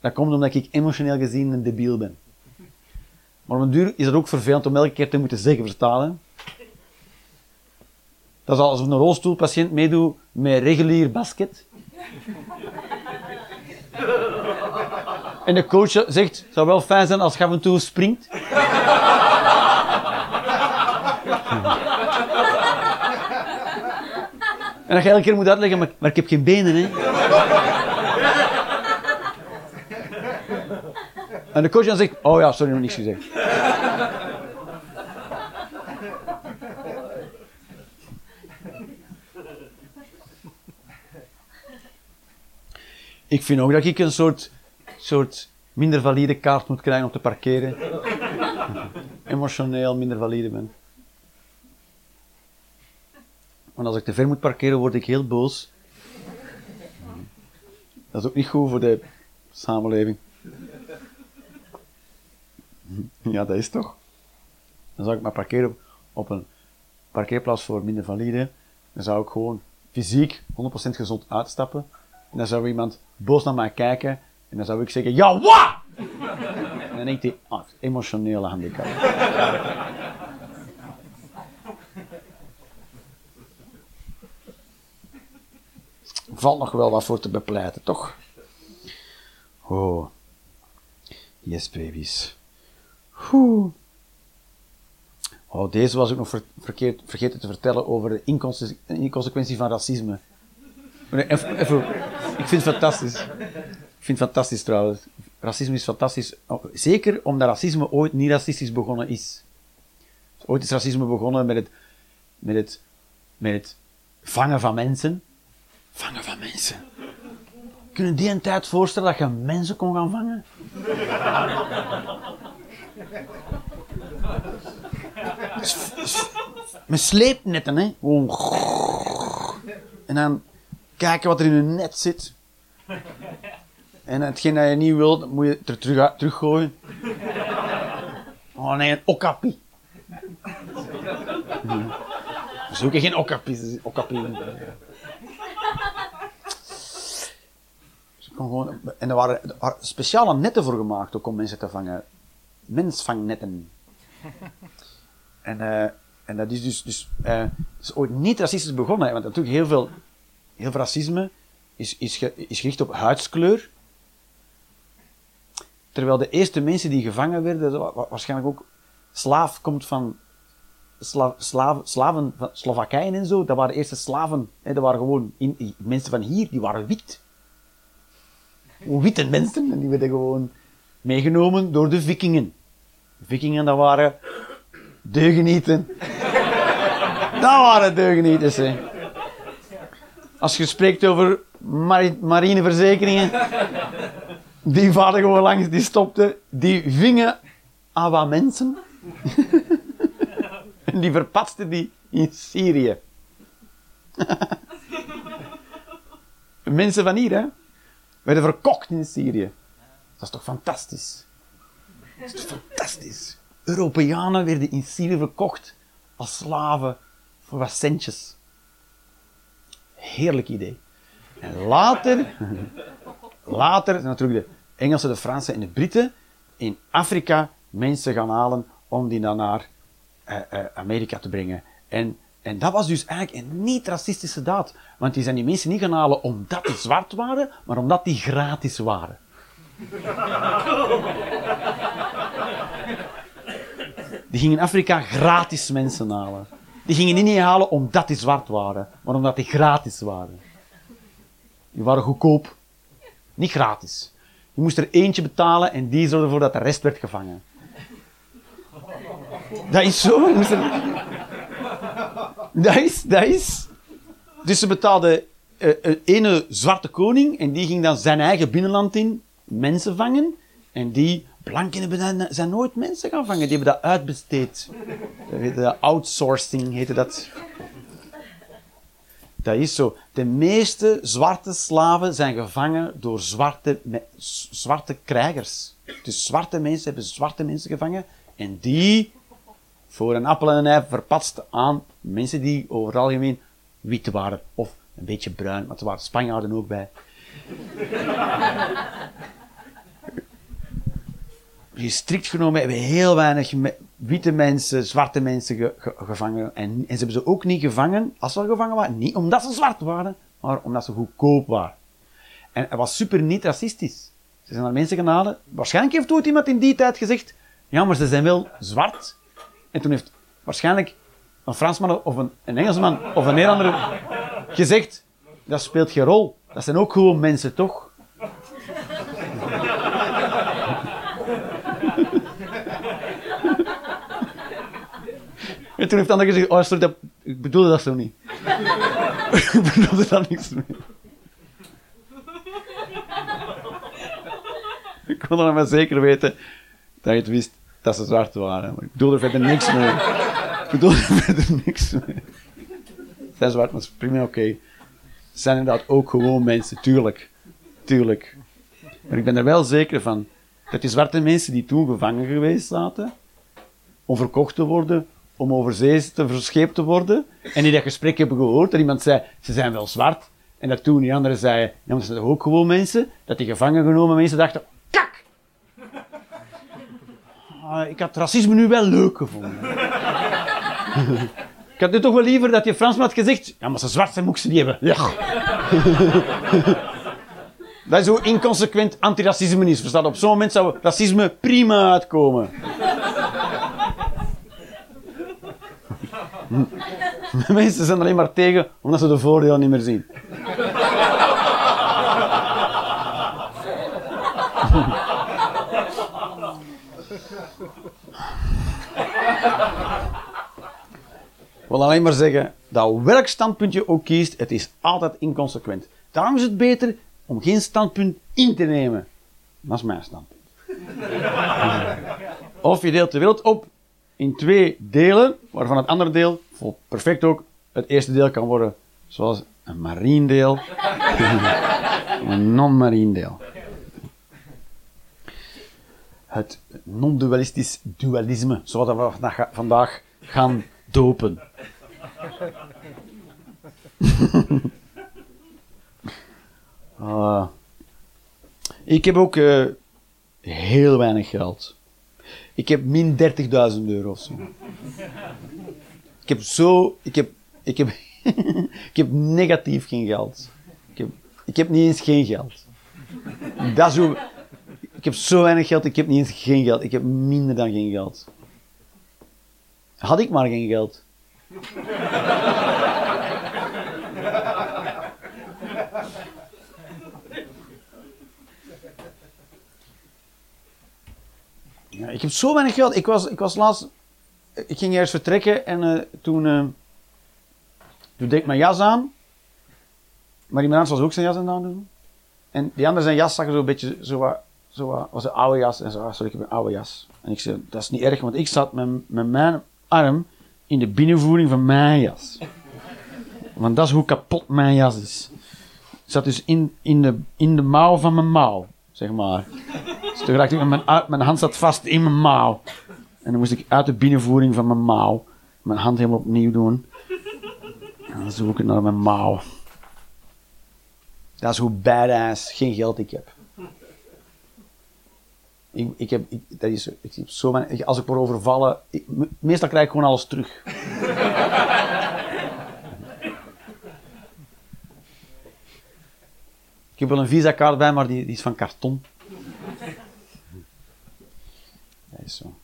Dat komt omdat ik emotioneel gezien een debiel ben. Maar op een duur is het ook vervelend om elke keer te moeten zeggen, vertalen. Dat is alsof een rolstoelpatiënt meedoet met regulier basket. En de coach zegt, het zou wel fijn zijn als je af en toe springt. En dat je elke keer moet uitleggen, maar, maar ik heb geen benen, hè. En de coach dan zegt, oh ja, sorry, nog niks gezegd. Ik vind ook dat ik een soort, soort minder valide kaart moet krijgen om te parkeren. Emotioneel minder valide ben. Want als ik te ver moet parkeren, word ik heel boos. Dat is ook niet goed voor de samenleving. Ja, dat is toch? Dan zou ik maar parkeren op een parkeerplaats voor minder valide. Dan zou ik gewoon fysiek 100% gezond uitstappen. En dan zou iemand boos naar mij kijken. En dan zou ik zeggen, ja, wat? En dan denkt hij, ah, emotionele handicap. Valt nog wel wat voor te bepleiten, toch? Oh. Yes, babies. Oeh. Oh, deze was ook nog ver- verkeerd, vergeten te vertellen over de inconse- inconsequentie van racisme. Nee, even- even- ik vind het fantastisch. Ik vind het fantastisch trouwens. Racisme is fantastisch. Zeker omdat racisme ooit niet racistisch begonnen is. Ooit is racisme begonnen met het, met het, met het vangen van mensen. Vangen van mensen. Kunnen die een tijd voorstellen dat je mensen kon gaan vangen? Met sleepnetten, hè? En dan kijken wat er in een net zit. En hetgeen dat je niet wilt, moet je er terug, teruggooien. Oh nee, een okapi. Zoek je geen okapi. okapi. Ze kon gewoon, en er waren, er waren speciale netten voor gemaakt ook om mensen te vangen. Mensvangnetten. En, eh, en dat is dus, dus eh, is ooit niet racistisch begonnen, want natuurlijk heel veel, heel veel racisme is, is, ge- is gericht op huidskleur. Terwijl de eerste mensen die gevangen werden, waarschijnlijk ook slaaf komt van sla, slaven, slaven van Slowakije en zo, dat waren de eerste slaven. Hè, dat waren gewoon in- mensen van hier, die waren wit. Witte mensen, en die werden gewoon meegenomen door de vikingen. Vikingen, dat waren deugenieten. dat waren deugenieters, hè. Als je spreekt over mari- marineverzekeringen, die varen gewoon langs, die stopten, die vingen aan wat mensen. en die verpatsten die in Syrië. mensen van hier, hè, werden verkocht in Syrië. Dat is toch fantastisch? Dat is toch fantastisch? Europeanen werden in Syrië verkocht als slaven voor wat centjes. Heerlijk idee. En later, later natuurlijk de Engelsen, de Fransen en de Britten in Afrika mensen gaan halen om die dan naar eh, eh, Amerika te brengen. En, en dat was dus eigenlijk een niet-racistische daad. Want die zijn die mensen niet gaan halen omdat die zwart waren, maar omdat die gratis waren. Die gingen in Afrika gratis mensen halen. Die gingen niet halen omdat die zwart waren, maar omdat die gratis waren. Die waren goedkoop. Niet gratis. Je moest er eentje betalen en die zorgde ervoor dat de rest werd gevangen. Dat is zo. Dat is, dat is. Dus ze betaalden eh, een ene zwarte koning en die ging dan zijn eigen binnenland in mensen vangen. En die blanken zijn nooit mensen gaan vangen. Die hebben dat uitbesteed. Dat heette dat outsourcing heette dat. Dat is zo. De meeste zwarte slaven zijn gevangen door zwarte, zwarte krijgers. Dus zwarte mensen hebben zwarte mensen gevangen. En die voor een appel en een ei verpatst aan mensen die over het algemeen wit waren. Of een beetje bruin, maar er waren Spanjaarden ook bij. Je strikt genomen hebben heel weinig witte mensen, zwarte mensen ge- ge- gevangen. En, en ze hebben ze ook niet gevangen, als ze gevangen waren, niet omdat ze zwart waren, maar omdat ze goedkoop waren. En het was super niet racistisch. Ze zijn naar mensen gaan halen. Waarschijnlijk heeft ooit iemand in die tijd gezegd, ja, maar ze zijn wel zwart. En toen heeft waarschijnlijk een Fransman of een, een Engelsman of een Nederlander gezegd, dat speelt geen rol. Dat zijn ook gewoon mensen, toch? En toen heeft de gezegd, oh sorry, dat, ik bedoelde dat zo niet. ik bedoelde daar niks mee. ik wilde nog maar zeker weten dat je het wist dat ze zwart waren. Maar ik bedoelde er verder niks mee. Ik bedoelde er niks mee. Zijn zwart, maar is prima oké. Ze zijn inderdaad ook gewoon mensen, tuurlijk. Tuurlijk. Maar ik ben er wel zeker van dat die zwarte mensen die toen gevangen geweest zaten, om verkocht te worden, om over zee te verscheept te worden, en die dat gesprek hebben gehoord, dat iemand zei, ze zijn wel zwart, en dat toen die anderen zeiden, ja, maar ze zijn ook gewoon mensen, dat die gevangen genomen mensen dachten, kak! Ah, ik had racisme nu wel leuk gevonden. ik had nu toch wel liever dat je Fransman had gezegd, ja, maar ze zwart zijn, moet ik ze niet hebben. Ja. Dat is hoe inconsequent antiracisme is. Verstaat? Op zo'n moment zou racisme prima uitkomen. De mensen zijn alleen maar tegen omdat ze de voordelen niet meer zien. Wil alleen maar zeggen dat welk standpunt je ook kiest, het is altijd inconsequent. Daarom is het beter om geen standpunt in te nemen. Dat is mijn standpunt. of je deelt de wereld op in twee delen, waarvan het andere deel perfect ook het eerste deel kan worden, zoals een marien deel, een non-marien deel. Het non-dualistisch dualisme, zoals we vandaag gaan dopen. Ah. ik heb ook eh, heel weinig geld. Ik heb min 30.000 euro of zo. Ik heb zo, ik heb, ik heb, ik heb negatief geen geld. Ik heb, ik heb niet eens geen geld. Dat is ik heb zo weinig geld, ik heb niet eens geen geld. Ik heb minder dan geen geld. Had ik maar geen geld. Ja, ik heb zo weinig geld. Ik was, ik was laatst... Ik ging eerst vertrekken en eh, toen... eh, toen deed ik mijn jas aan. Maar die man was ook zijn jas aan doen. En die andere zijn jas zag er zo een beetje... Zo wat, zo wat, was een oude jas. En zo, sorry, ik heb een oude jas. En ik zei, dat is niet erg, want ik zat met, met mijn arm in de binnenvoering van mijn jas. Want dat is hoe kapot mijn jas is. Ik zat dus in, in, de, in de mouw van mijn mouw, zeg maar. Dus toen raakte ik mijn, mijn hand zat vast in mijn mouw. En dan moest ik uit de binnenvoering van mijn mouw mijn hand helemaal opnieuw doen. En dan zoek ik naar mijn mouw. Dat is hoe badass geen geld ik heb. Ik, ik heb, dat is, ik heb zo als ik word overvallen, meestal krijg ik gewoon alles terug. ik heb wel een visa-kaart bij, maar die, die is van karton. Is zo.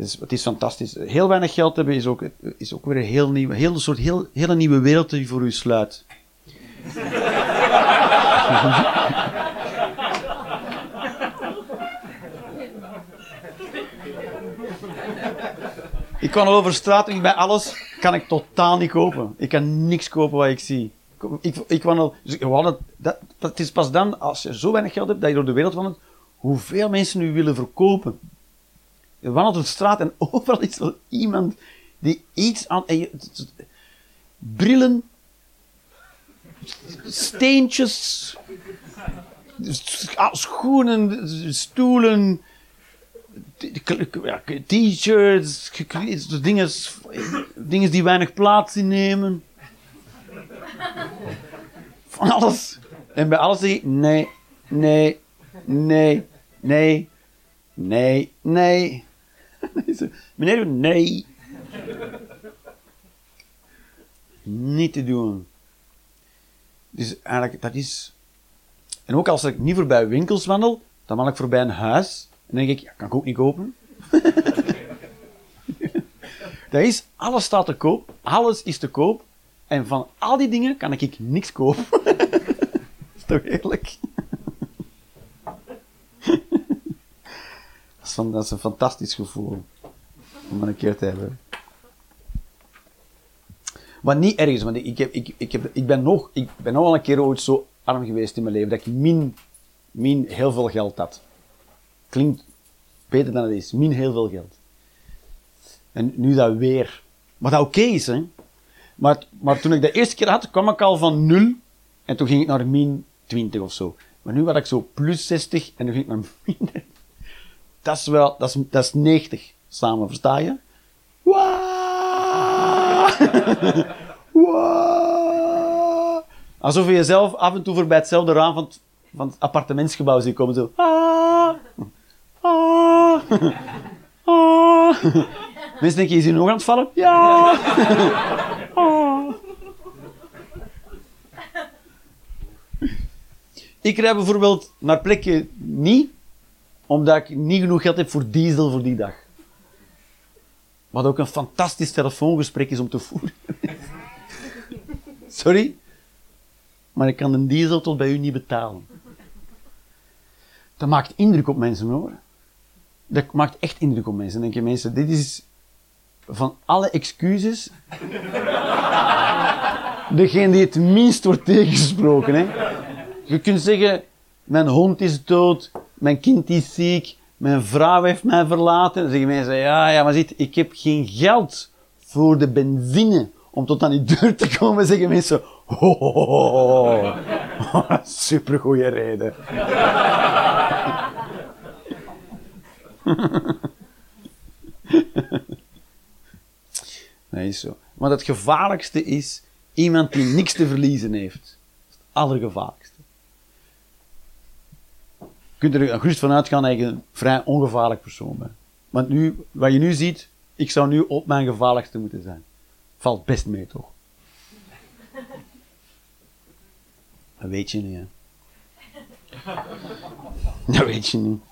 Dus het is fantastisch. Heel weinig geld hebben is ook, is ook weer een heel nieuw, heel, een soort heel, hele nieuwe wereld die voor u sluit. Ik kan al over straat en bij alles kan ik totaal niet kopen. Ik kan niks kopen wat ik zie. Ik, ik al, dus hadden- dat, het is pas dan, als je zo weinig geld hebt, dat je door de wereld wandelt, hoeveel mensen nu willen verkopen. Je wandelt op de straat en overal is wel iemand die iets aan... Brillen, steentjes, schoenen, stoelen, ja, t-shirts, dingen, dingen die weinig plaats innemen. Van alles. En bij alles zeg ik nee, nee, nee, nee, nee, nee. Meneer, nee. Niet te doen. Dus eigenlijk, dat is... En ook als ik niet voorbij winkels wandel, dan wandel ik voorbij een huis. Dan denk ik, kan ik ook niet kopen. dat is, alles staat te koop. Alles is te koop. En van al die dingen kan ik niks kopen. is toch eerlijk? dat, is is een fantastisch gevoel. Om een keer te hebben. Maar niet ergens, want ik, heb, ik, ik, heb, ik, ben nog, ik ben nog wel een keer ooit zo arm geweest in mijn leven dat ik min, min heel veel geld had. Klinkt beter dan het is. Min heel veel geld. En nu dat weer. Wat dat oké is, hè. Maar, maar toen ik de eerste keer had, kwam ik al van 0 en toen ging ik naar min 20 of zo. Maar nu had ik zo plus 60 en nu ging ik naar min. Dat is wel, dat is, dat is 90 samen, versta je? Waaah! Alsof je jezelf af en toe voorbij hetzelfde raam van het, van het appartementsgebouw ziet komen. Zo. Ah, ah. Mensen denken, is hij nog aan het vallen? Ja. Ah. Ik rijd bijvoorbeeld naar plekken niet, omdat ik niet genoeg geld heb voor diesel voor die dag. Wat ook een fantastisch telefoongesprek is om te voeren. Sorry, maar ik kan de diesel tot bij u niet betalen. Dat maakt indruk op mensen hoor. Dat maakt echt indruk op mensen. Dan denk je mensen, dit is van alle excuses degene die het minst wordt tegengesproken. Hè? Je kunt zeggen, mijn hond is dood, mijn kind is ziek, mijn vrouw heeft mij verlaten. Dan zeggen mensen, ja, ja, maar ziet, ik heb geen geld voor de benzine om tot aan die deur te komen. Zeggen mensen, ho, ho. supergoeie reden. Nee, is zo. Maar het gevaarlijkste is iemand die niks te verliezen heeft. Dat is het allergevaarlijkste. Je kunt er gerust van uitgaan dat je een vrij ongevaarlijk persoon bent. Want nu, wat je nu ziet, ik zou nu op mijn gevaarlijkste moeten zijn. Valt best mee, toch? Dat weet je niet, hè? Dat weet je niet.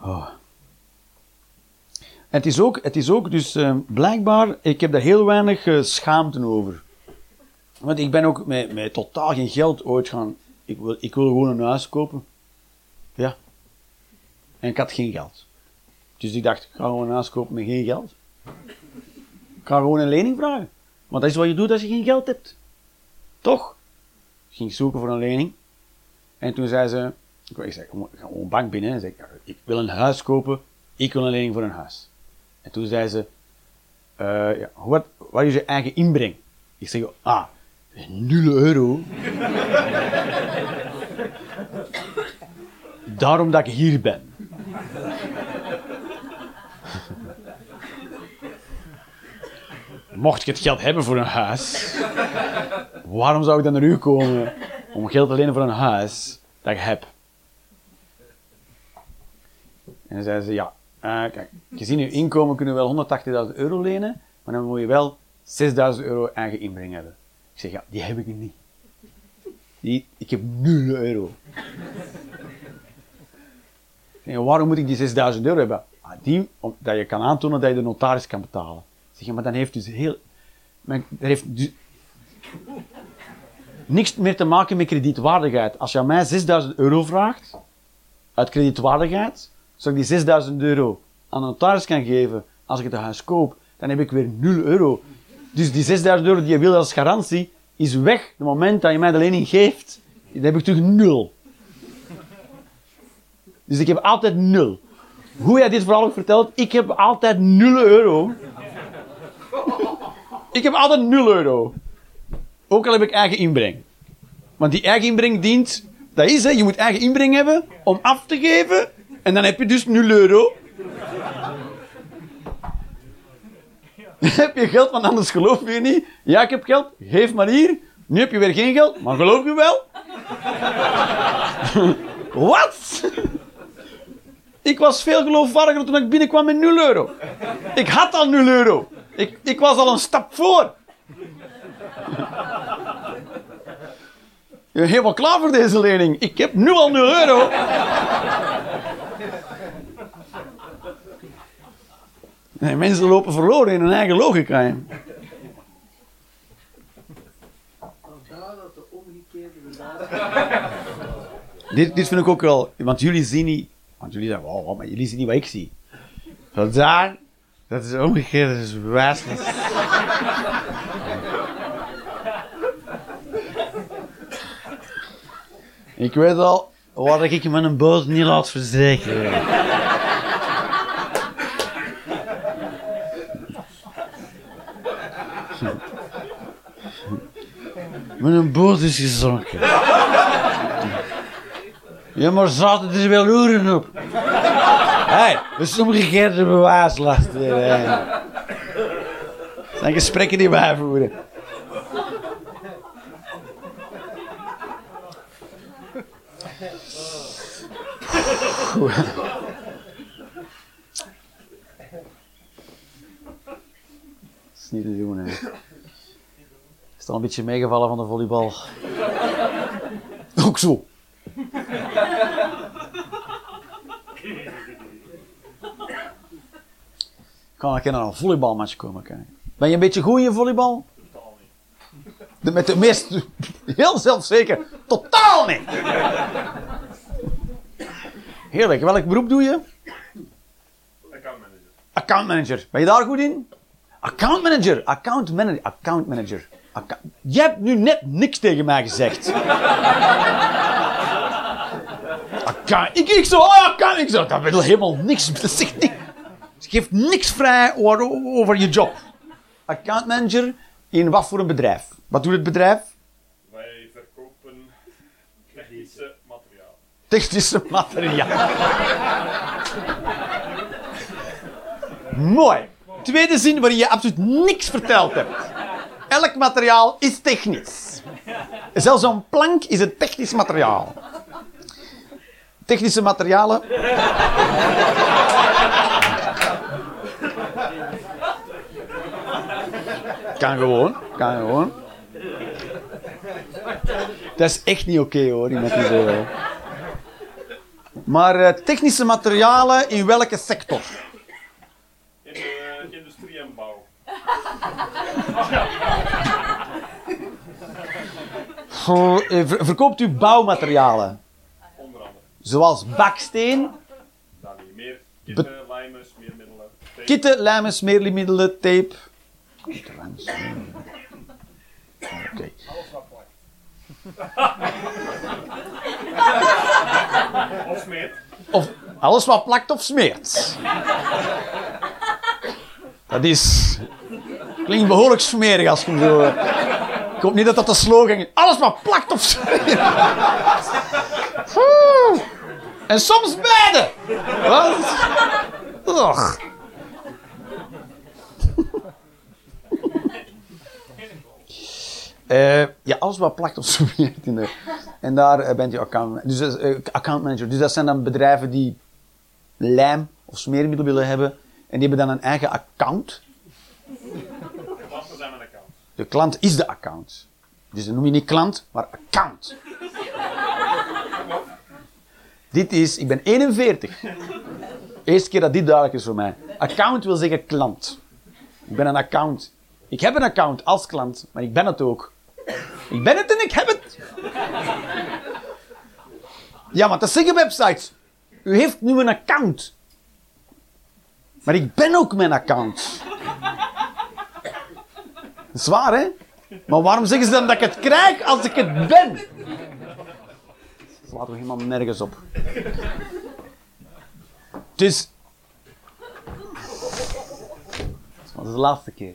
Oh. Het is ook, het is ook dus eh, blijkbaar, ik heb daar heel weinig eh, schaamte over. Want ik ben ook met, met totaal geen geld ooit gaan. Ik wil, ik wil gewoon een huis kopen. Ja. En ik had geen geld. Dus ik dacht, ik ga gewoon een huis kopen met geen geld. Ik ga gewoon een lening vragen. Want dat is wat je doet als je geen geld hebt. Toch? Ik ging zoeken voor een lening. En toen zei ze, ik ik ga gewoon bank binnen. En zei, ik, ik wil een huis kopen, ik wil een lening voor een huis. En toen zei ze, ja, wat, wat is je eigen inbreng? Ik zeg, ah, 0 euro. Daarom dat ik hier ben. Mocht je het geld hebben voor een huis, waarom zou ik dan naar u komen om geld te lenen voor een huis dat ik heb? En dan zei ze, ja, uh, kijk, gezien uw inkomen kunnen we wel 180.000 euro lenen, maar dan moet je wel 6.000 euro eigen inbreng hebben. Ik zeg, ja, die heb ik niet. Die, ik heb 0 euro. Waarom moet ik die 6000 euro hebben? Ah, die, omdat je kan aantonen dat je de notaris kan betalen. Zeg je, maar dan heeft dus heel... dat heeft dus niks meer te maken met kredietwaardigheid. Als je aan mij 6000 euro vraagt, uit kredietwaardigheid, zodat ik die 6000 euro aan de notaris kan geven als ik het huis koop, dan heb ik weer 0 euro. Dus die 6000 euro die je wil als garantie, is weg. Het moment dat je mij de lening geeft, dan heb ik terug 0. Dus ik heb altijd 0. Hoe jij dit vooral ook vertelt, ik heb altijd 0 euro. Ik heb altijd 0 euro. Ook al heb ik eigen inbreng. Want die eigen inbreng dient, dat is hè, je moet eigen inbreng hebben om af te geven. En dan heb je dus 0 euro. Heb je geld, want anders geloof je niet. Ja, ik heb geld, geef maar hier. Nu heb je weer geen geld, maar geloof je wel? Wat? Ik was veel geloofwaardiger toen ik binnenkwam met 0 euro. Ik had al 0 euro. Ik, ik was al een stap voor. Je bent helemaal klaar voor deze lening. Ik heb nu al 0 euro. Nee, mensen lopen verloren in hun eigen logica. Hè. Vandaar dat de omgekeerde dit, dit vind ik ook wel, want jullie zien niet, want jullie zeggen, wow, maar jullie zien niet wat ik zie. Vandaar, dat is omgekeerd, dat is ik weet al waar ik je met een boot niet laat verzekeren. Mijn boot is gezonken. Ja, maar zaten er wel uren op. Hé, hey, is omgekeerde bewaaslast. Dat zijn gesprekken die wij voeren. Dat is niet al een beetje meegevallen van de volleybal. Ook zo. Ik kan keer naar een volleybalmatch komen kijken. Ben je een beetje goed in je volleybal? Totaal niet. De, met de meest, heel zelfzeker, totaal niet. Heerlijk. Welk beroep doe je? Accountmanager. Account manager. Ben je daar goed in? Account manager. Account Je hebt nu net niks tegen mij gezegd. Account. Ik, ik zo, oh, account. Ik zo, dat wil helemaal niks. Dat zegt niks. Geeft niks vrij over, over je job. Account manager in wat voor een bedrijf? Wat doet het bedrijf? Wij verkopen technische materiaal. Technische materiaal. Mooi. Tweede zin waarin je absoluut niks verteld hebt. Elk materiaal is technisch. Zelfs een plank is een technisch materiaal. Technische materialen. Kan gewoon, kan gewoon. Dat is echt niet oké hoor, iemand die zo... Maar eh, technische materialen in welke sector? Verkoopt u bouwmaterialen? Onder andere. Zoals baksteen, Daar niet meer kitten, lijmen, smeermiddelen. tape. kitten, lijmen, smeermiddelen, tape. Kitten, lijmen, smeermiddelen. Oké. Of smeert. Of alles wat plakt of smeert. Dat is... Klinkt behoorlijk smerig als je hem zo... Ik hoop niet dat dat de slogan is. Alles wat plakt of. Oeh. En soms beide. Och. Eh, ja, alles wat plakt. In de, en daar eh, bent je account, dus, eh, account manager. Dus dat zijn dan bedrijven die lijm of smeermiddel willen hebben. En die hebben dan een eigen account. Klanten zijn mijn account. De klant is de account. Dus dan noem je niet klant, maar account. dit is, ik ben 41. Eerste keer dat dit duidelijk is voor mij. Account wil zeggen klant. Ik ben een account. Ik heb een account als klant, maar ik ben het ook. Ik ben het en ik heb het. Ja, maar dat zeggen websites. U heeft nu een account. Maar ik ben ook mijn account. Dat is waar, hè? Maar waarom zeggen ze dan dat ik het krijg als ik het ben? Dat slaat toch helemaal nergens op. Dus... Dat is de laatste keer.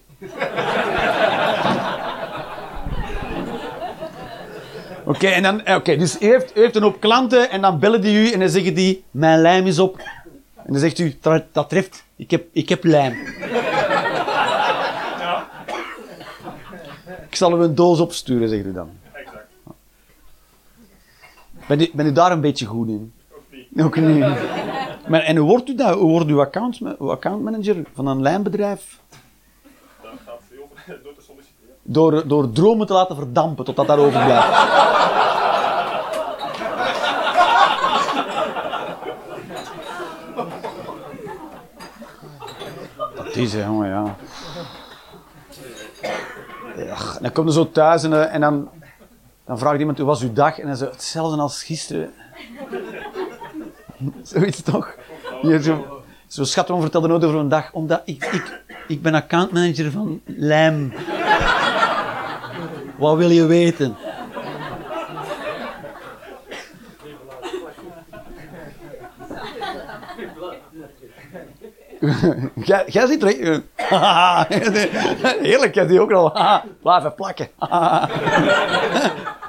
Oké, en dan, eh, oké, dus u heeft, u heeft een hoop klanten en dan bellen die u en dan zeggen die, mijn lijm is op. En dan zegt u, "Tra- dat treft, ik heb, ik heb lijm. Ik zal u een doos opsturen, zegt u dan. Exact. Ben u, ben u daar een beetje goed in? Ook niet. Ook niet. Maar, en hoe wordt u dat? Hoe wordt u account, accountmanager van een lijnbedrijf? Dat gaat veel door te solliciteren. Door, door dromen te laten verdampen totdat dat overblijft. Dat is, hè, jongen, ja. Ja. Dan kom je zo thuis en, eh, en dan, dan vraagt iemand, hoe was uw dag? En dan zegt hetzelfde als gisteren. Zoiets toch? Ja, zo, zo schatman vertelde nooit over een dag, omdat ik, ik, ik ben accountmanager van Lijm. Wat wil je weten? Jij zit er. Heerlijk, jij die ook al. Blijven plakken.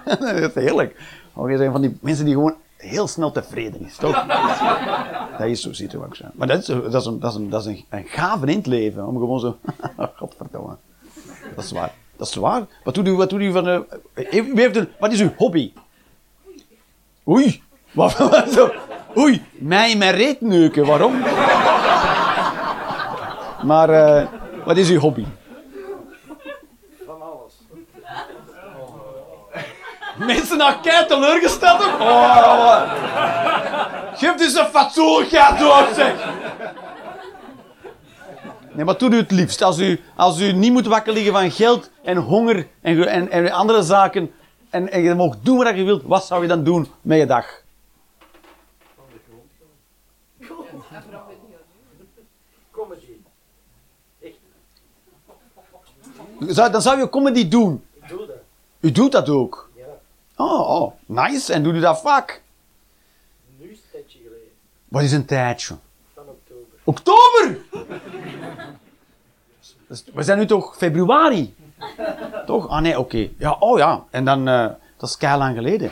Dat is heerlijk. Oh, jij bent van die mensen die gewoon heel snel tevreden is, toch? Dat is zo, zo. Maar dat is, dat is, een, dat is, een, dat is een, een gave in het leven, om gewoon zo... Godverdomme. Dat is waar. Dat is waar. Wat doet u, wat doet u van... eh, heeft- wat is uw hobby? Oei. Wat, zo? Oei. Mij mijn reet neuken. Waarom? Maar eh, wat is uw hobby? Van alles. Mensen naar kei teleurgesteld ook? Oh, Geef dus een fatsoenlijk antwoord, zeg. Nee, wat doet u het liefst? Als u, als u niet moet wakker liggen van geld en honger en, en, en andere zaken en, en je mag doen wat je wilt, wat zou je dan doen met je dag? Zou- Dan zou je comedy doen. ik doe dat. U doet dat ook. Ja. Oh, oh, nice. En doet u dat vaak? Nu is het een tijdje geleden. Wat is een tijdje? Van oktober. Oktober! We zijn nu toch februari? Toch? Ah nee, oké. Ja, oh ja. En dan, eh, dat is kei lang geleden.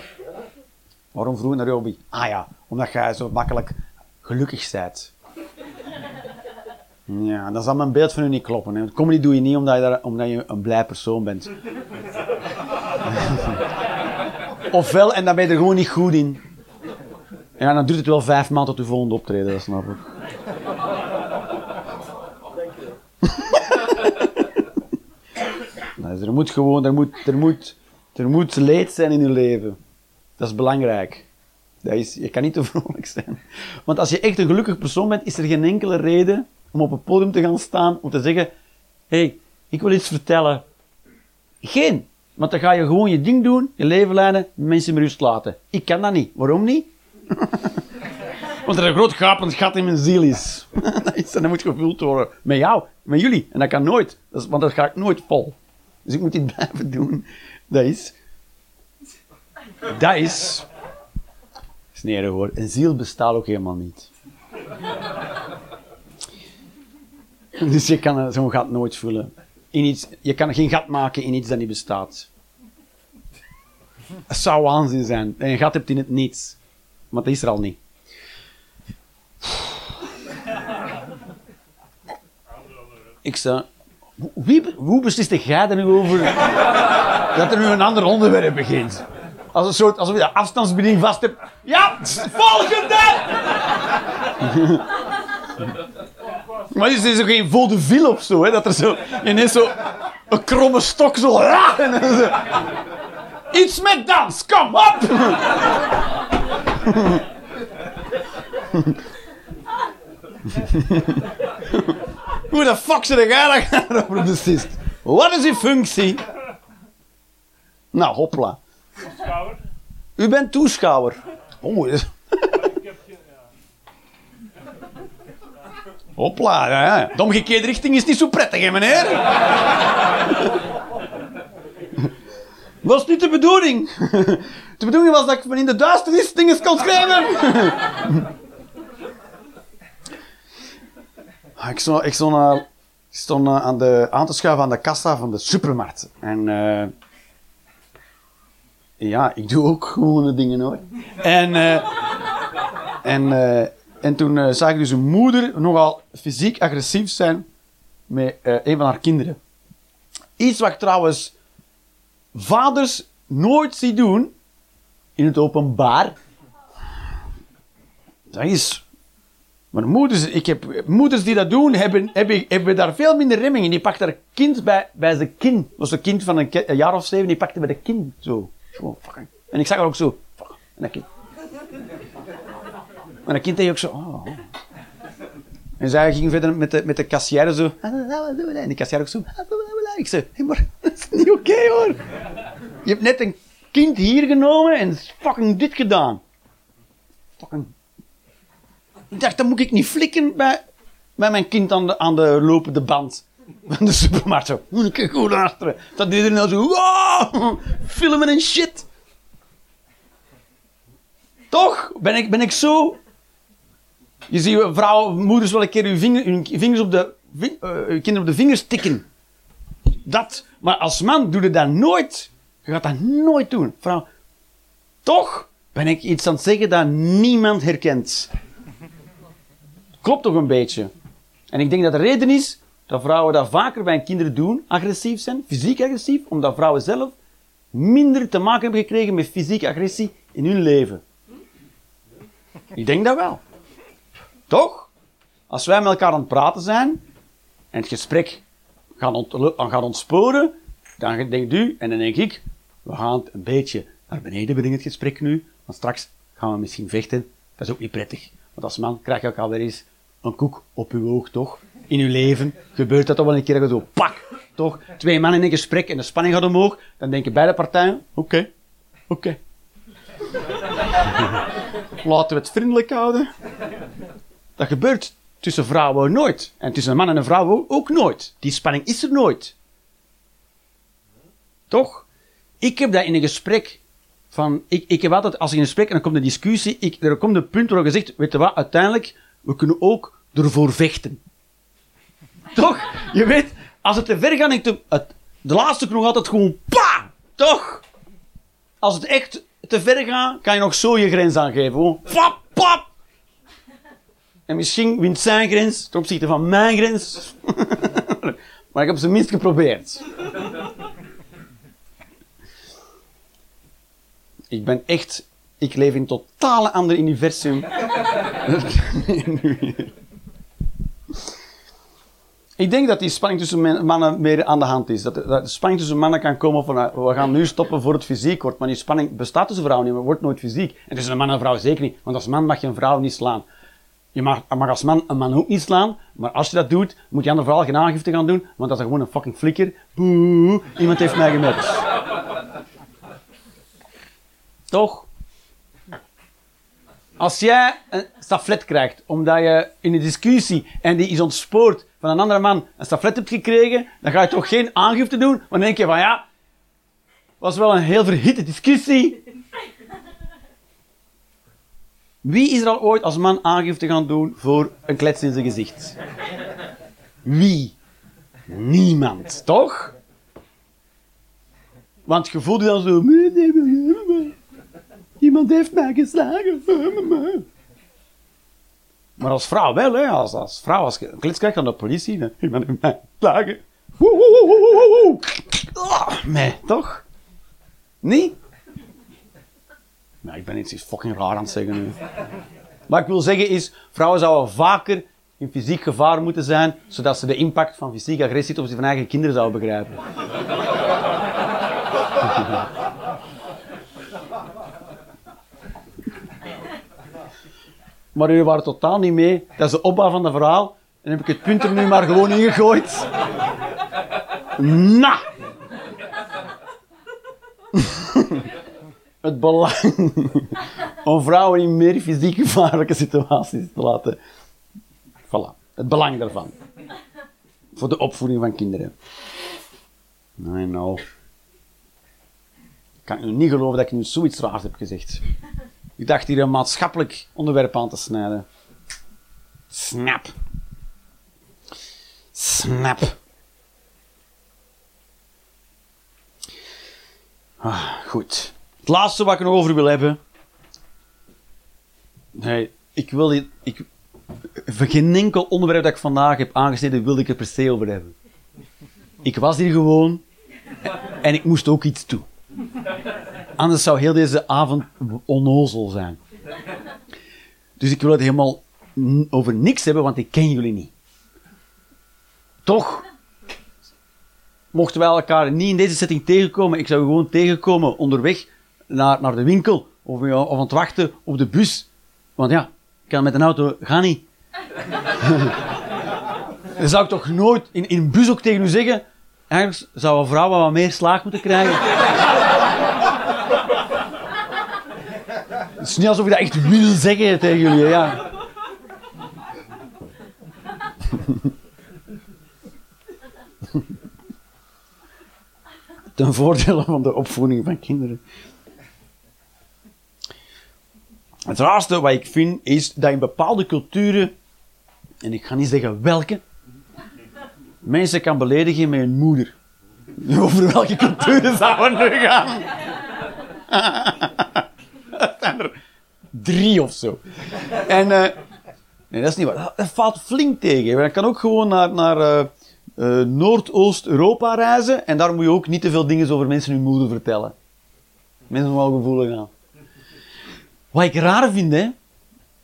Waarom vroeg naar hobby? Ah ja, omdat jij zo makkelijk gelukkig bent. Ja, dan zal mijn beeld van u niet kloppen. Hè. Comedy doe je niet omdat je, omdat je een blij persoon bent. Ofwel, en dan ben je er gewoon niet goed in. En dan duurt het wel vijf maanden tot je volgende optreden, dat snap ik. Je wel. moet gewoon, er moet, er moet, er moet leed zijn in je leven. Dat is belangrijk. Dat is, je kan niet te vrolijk zijn. Want als je echt een gelukkig persoon bent, is er geen enkele reden om op een podium te gaan staan, om te zeggen, hé, hey, ik wil iets vertellen. Geen. Want dan ga je gewoon je ding doen, je leven leiden, mensen met rust laten. Ik kan dat niet. Waarom niet? Want er een groot gapend gat in mijn ziel is. en dat moet gevuld worden. Met jou, met jullie. En dat kan nooit. Dat is, want dat ga ik nooit vol. Dus ik moet dit blijven doen. Dat is... Dat is... Sneren hoor. Een ziel bestaat ook helemaal niet. Dus je kan zo'n gat nooit vullen. In iets, je kan geen gat maken in iets dat niet bestaat. Het zou waanzin zijn. En een gat hebt in het niets. Maar dat is er al niet. Ik zei, wie, hoe beslist jij er nu over dat er nu een ander onderwerp begint? Als een soort, alsof je de afstandsbediening vast hebt. Ja, volgende! Maar is er zo geen vaudeville of zo, hè? Dat er zo ineens zo een kromme stok zo... En zo Iets met dans, kom op! Hoe de fuck zit jij daarover beslist? Wat is uw functie? Nou, hopla. Toeschouwer. U bent toeschouwer. Oh, is- Ik heb geen... Ja. Hopla. Ja. De omgekeerde richting is niet zo prettig, hè, meneer? was niet de bedoeling. De bedoeling was dat ik van in de duisternis dingen kon schrijven. Ah, Ik stond, stond, aan, de, aan te schuiven aan de kassa van de supermarkt. En eh, ja, ik doe ook gewone dingen hoor. En, eh, en, eh, en toen eh, zag ik dus een moeder nogal fysiek agressief zijn met eh, een van haar kinderen. Iets wat ik trouwens vaders nooit zie doen in het openbaar. Dat is. Maar moeders, ik heb, moeders die dat doen, hebben, hebben, hebben daar veel minder remming in. Die pakt haar kind bij, bij zijn kin. Dat was een kind van een, jaar of zeven, die pakte bij de kin. Zo. En ik zag haar ook zo. En dat kind. Maar dat kind deed ook zo. Oh. En zij ging verder met de, met de kassière zo. En die kassière ook zo. Ik zei, hey, maar dat is niet oké hoor. Je hebt net een kind hier genomen en fucking dit gedaan. Fucking. Ik dacht, dan moet ik niet flikken bij, bij mijn kind aan de, aan de lopende band van de supermarkt. Zo, ik goed achteren. Dat iedereen nou zo, wow, filmen en shit. Toch? Ben ik, ben ik zo... Je ziet vrouwen, moeders wel een keer hun, vinger, hun vingers op de, eh, kinderen op de vingers tikken. Dat. Maar als man doe je dat nooit. Je gaat dat nooit doen. Vrouw, toch ben ik iets aan het zeggen dat niemand herkent. Klopt toch een beetje. En ik denk dat de reden is dat vrouwen dat vaker bij hun kinderen doen, agressief zijn, fysiek agressief, omdat vrouwen zelf minder te maken hebben gekregen met fysieke agressie in hun leven. Ik denk dat wel. Toch? Als wij met elkaar aan het praten zijn en het gesprek gaan, ont- ontsporen, dan denkt u en dan denk ik, we gaan het een beetje naar beneden brengen, het gesprek nu, want straks gaan we misschien vechten. Dat is ook niet prettig. Want als man krijg je ook alweer eens een koek op uw oog, toch? In uw leven gebeurt dat toch wel een keer dat je zo, pak, toch? Twee mannen in een gesprek en de spanning gaat omhoog, dan denken beide partijen, oké, oké. Laten we het vriendelijk houden. Dat gebeurt tussen vrouwen nooit. En tussen een man en een vrouw ook nooit. Die spanning is er nooit. Toch? Ik heb dat in een gesprek van... Ik, ik heb altijd, als ik in een gesprek en dan komt een discussie, ik, er komt een punt waarop je zegt, weet je wat, uiteindelijk, we kunnen ook ervoor vechten. Toch? Je weet, als het te ver gaat, ik de laatste knoop altijd gewoon pa! Toch? Als het echt te ver gaat, kan je nog zo je grens aangeven. Gewoon pap! En misschien wint zijn grens ten opzichte van mijn grens. maar ik heb ze minst geprobeerd. Ik ben echt... Ik leef in een totale ander universum. Ik denk dat die spanning tussen mannen meer aan de hand is. Dat, de spanning tussen mannen kan komen van, uh, we gaan nu stoppen voor het fysiek wordt. Maar die spanning bestaat tussen vrouwen niet, maar wordt nooit fysiek. En tussen een man en vrouw zeker niet. Want als man mag je een vrouw niet slaan. Je mag, als man een man ook niet slaan, maar als je dat doet, moet je andere vrouw geen aangifte gaan doen, want dat is gewoon een fucking flikker. Boe, iemand heeft mij gemerkt. Toch? Als jij een staflet krijgt, omdat je in een discussie en die is ontspoord van een andere man een staflet hebt gekregen, dan ga je toch geen aangifte doen, maar dan denk je van ja, was wel een heel verhitte discussie. Wie is er al ooit als man aangifte gaan doen voor een klets in zijn gezicht? Wie? Niemand, toch? Want je voelt je dan zo... Iemand heeft mij geslagen. Maar als vrouw wel, hè. Als, als vrouw, als je een klets krijgt aan de politie, iemand heeft mij geslagen. Woe. Ah, nee, toch? Nee? Nou, ik ben iets fucking raar aan het zeggen nu. Wat ik wil zeggen is, vrouwen zouden vaker in fysiek gevaar moeten zijn, zodat ze de impact van fysieke agressie op hun eigen kinderen zouden begrijpen. Maar jullie waren totaal niet mee. Dat is de opbouw van het verhaal. En heb ik het punt er nu maar gewoon ingegooid. Na! Het belang om vrouwen in meer fysiek gevaarlijke situaties te laten. Voilà, het belang daarvan. Voor de opvoeding van kinderen. I know. Ik kan niet geloven dat ik nu zoiets raars heb gezegd. Ik dacht hier een maatschappelijk onderwerp aan te snijden. Snap. Snap. Ah, goed. Het laatste wat ik nog over wil hebben. Nee, ik wil dit. Ik, geen enkel onderwerp dat ik vandaag heb aangesneden, wilde ik het per se over hebben. Ik was hier gewoon en ik moest ook iets doen. Anders zou heel deze avond onnozel zijn. Dus ik wil het helemaal over niks hebben, want ik ken jullie niet. Toch mochten wij elkaar niet in deze setting tegenkomen. Ik zou gewoon tegenkomen onderweg naar, naar de winkel of, of aan het wachten op de bus. Want ja, ik kan met een auto gaan niet. Dan zou ik toch nooit in, in een bus ook tegen u zeggen. Eigenlijk zou een vrouw wat meer slaag moeten krijgen. Het is niet alsof ik dat echt wil zeggen tegen jullie, ja. Ten voordele van de opvoeding van kinderen. Het raarste wat ik vind is dat in bepaalde culturen, en ik ga niet zeggen welke, mensen kan beledigen met hun moeder. Over welke culturen zouden we nu gaan? Dat zijn er drie of zo. En eh, nee, dat is niet waar. Dat valt flink tegen. Je kan ook gewoon naar, naar eh, eh, Noordoost-Europa reizen en daar moet je ook niet te veel dingen over mensen hun moeder vertellen. Mensen wel gevoelig aan. Wat ik raar vind, hè,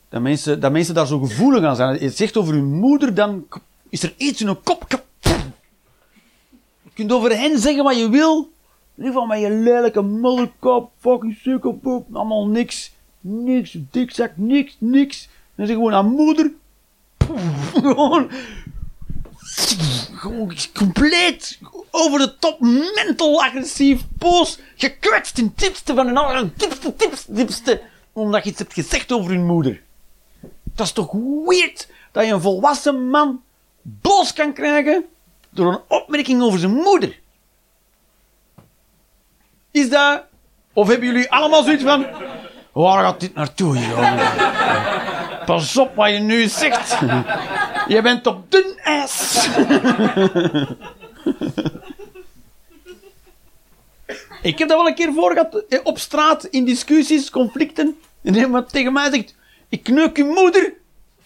dat mensen, dat mensen daar zo gevoelig aan zijn. Je zegt over hun moeder, dan is er iets in hun kop. Je kunt over hen zeggen wat je wil. In ieder geval met je lelijke modderkop, fucking sukkelpoep, allemaal niks. Niks, dikzak, niks, niks. Dan zeg je gewoon aan moeder. Gewoon, gewoon compleet over de top, mental agressief, boos, gekwetst in het diepste van hun andere, diepste, diepste, diepste, omdat je iets hebt gezegd over hun moeder. Dat is toch weird dat je een volwassen man boos kan krijgen door een opmerking over zijn moeder. Is dat... Of hebben jullie allemaal zoiets van... Waar gaat dit naartoe, jongen? Pas op wat je nu zegt. Je bent op dun ijs. Ik heb dat wel een keer voor gehad, eh, op straat, in discussies, conflicten. En iemand tegen mij zegt, ik kneuk je moeder.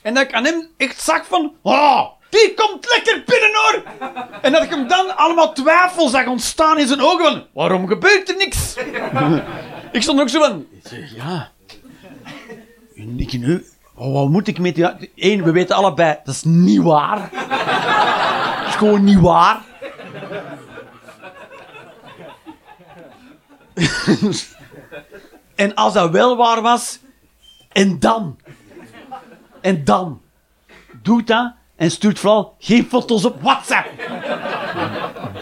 En dat ik aan hem echt zag van, oh, die komt lekker binnen hoor. En dat ik hem dan allemaal twijfel zag ontstaan in zijn ogen van, waarom gebeurt er niks? ik stond ook zo van, ja, ik nu, oh, wat moet ik met die... Eén, we weten allebei, dat is niet waar. is gewoon niet waar. en als dat wel waar was, en dan? En dan? Doe dat en stuurt vooral geen foto's op WhatsApp.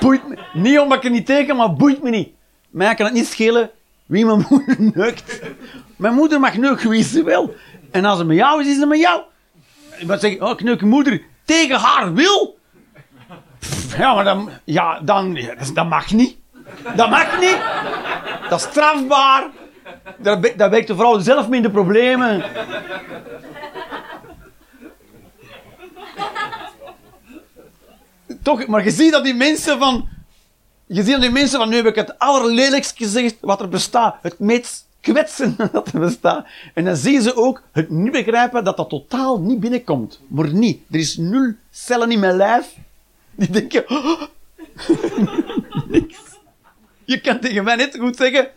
boeit me. Niet omdat ik er niet tegen, maar boeit me niet. Mij kan het niet schelen wie mijn moeder neukt. Mijn moeder mag neuken wie ze wil. En als het met jou is, is het met jou. Ik moet zeggen, oh, ik neuk je moeder tegen haar wil. Ja, maar dan, ja, dan, dat mag niet. Dat mag niet. Dat is strafbaar. Dat wekt de vrouw zelf minder problemen. Toch, maar je ziet dat die mensen van... Je ziet dat die mensen van, nu heb ik het allerlelijkst gezegd wat er bestaat. Het meest kwetsende dat er bestaat. En dan zien ze ook het niet begrijpen dat dat totaal niet binnenkomt. Maar niet. Er is nul cellen in mijn lijf die denken... "Oh. Je kan tegen mij net goed zeggen...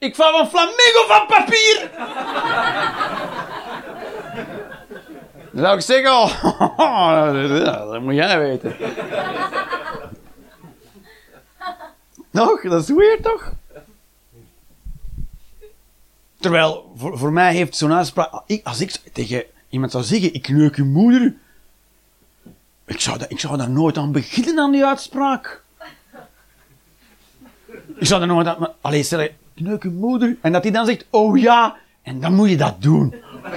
Ik val van flamingo van papier! Dan zou ik zeggen... Dat moet jij weten. Nog? Dat is weird, toch? Terwijl, voor, voor mij heeft zo'n uitspraak... Als ik tegen iemand zou zeggen, ik neuk je moeder... Ik zou, dat, ik zou daar nooit aan beginnen, aan die uitspraak. Ik zou daar nooit aan... maar- Allee, stel je moeder... En dat hij dan zegt, oh ja... En dan moet je dat doen.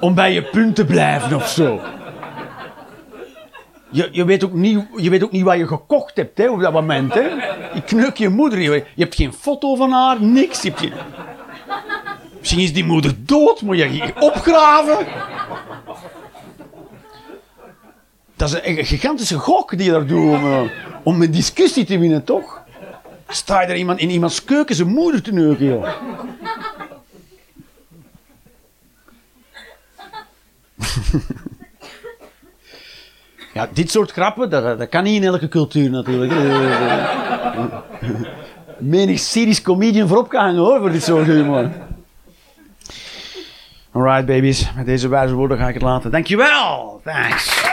Om bij je punt te blijven of zo. Je, je, weet ook niet, je weet ook niet wat je gekocht hebt hè, op dat moment. Hè. Je kneuk je moeder. Je, je hebt geen foto van haar, niks. Je hebt geen... Misschien is die moeder dood, moet je die opgraven. Dat is een, een gigantische gok die je daar doet om, eh, om een discussie te winnen, toch? Sta je er iemand, in iemands keuken zijn moeder te neuken, joh. Ja, dit soort grappen, dat, kan niet in elke cultuur natuurlijk. Menig Syrisch comedian voorop kan hoor, voor dit soort humor. Alright babies, met deze wijze woorden ga ik het laten. Dankjewel! Thanks.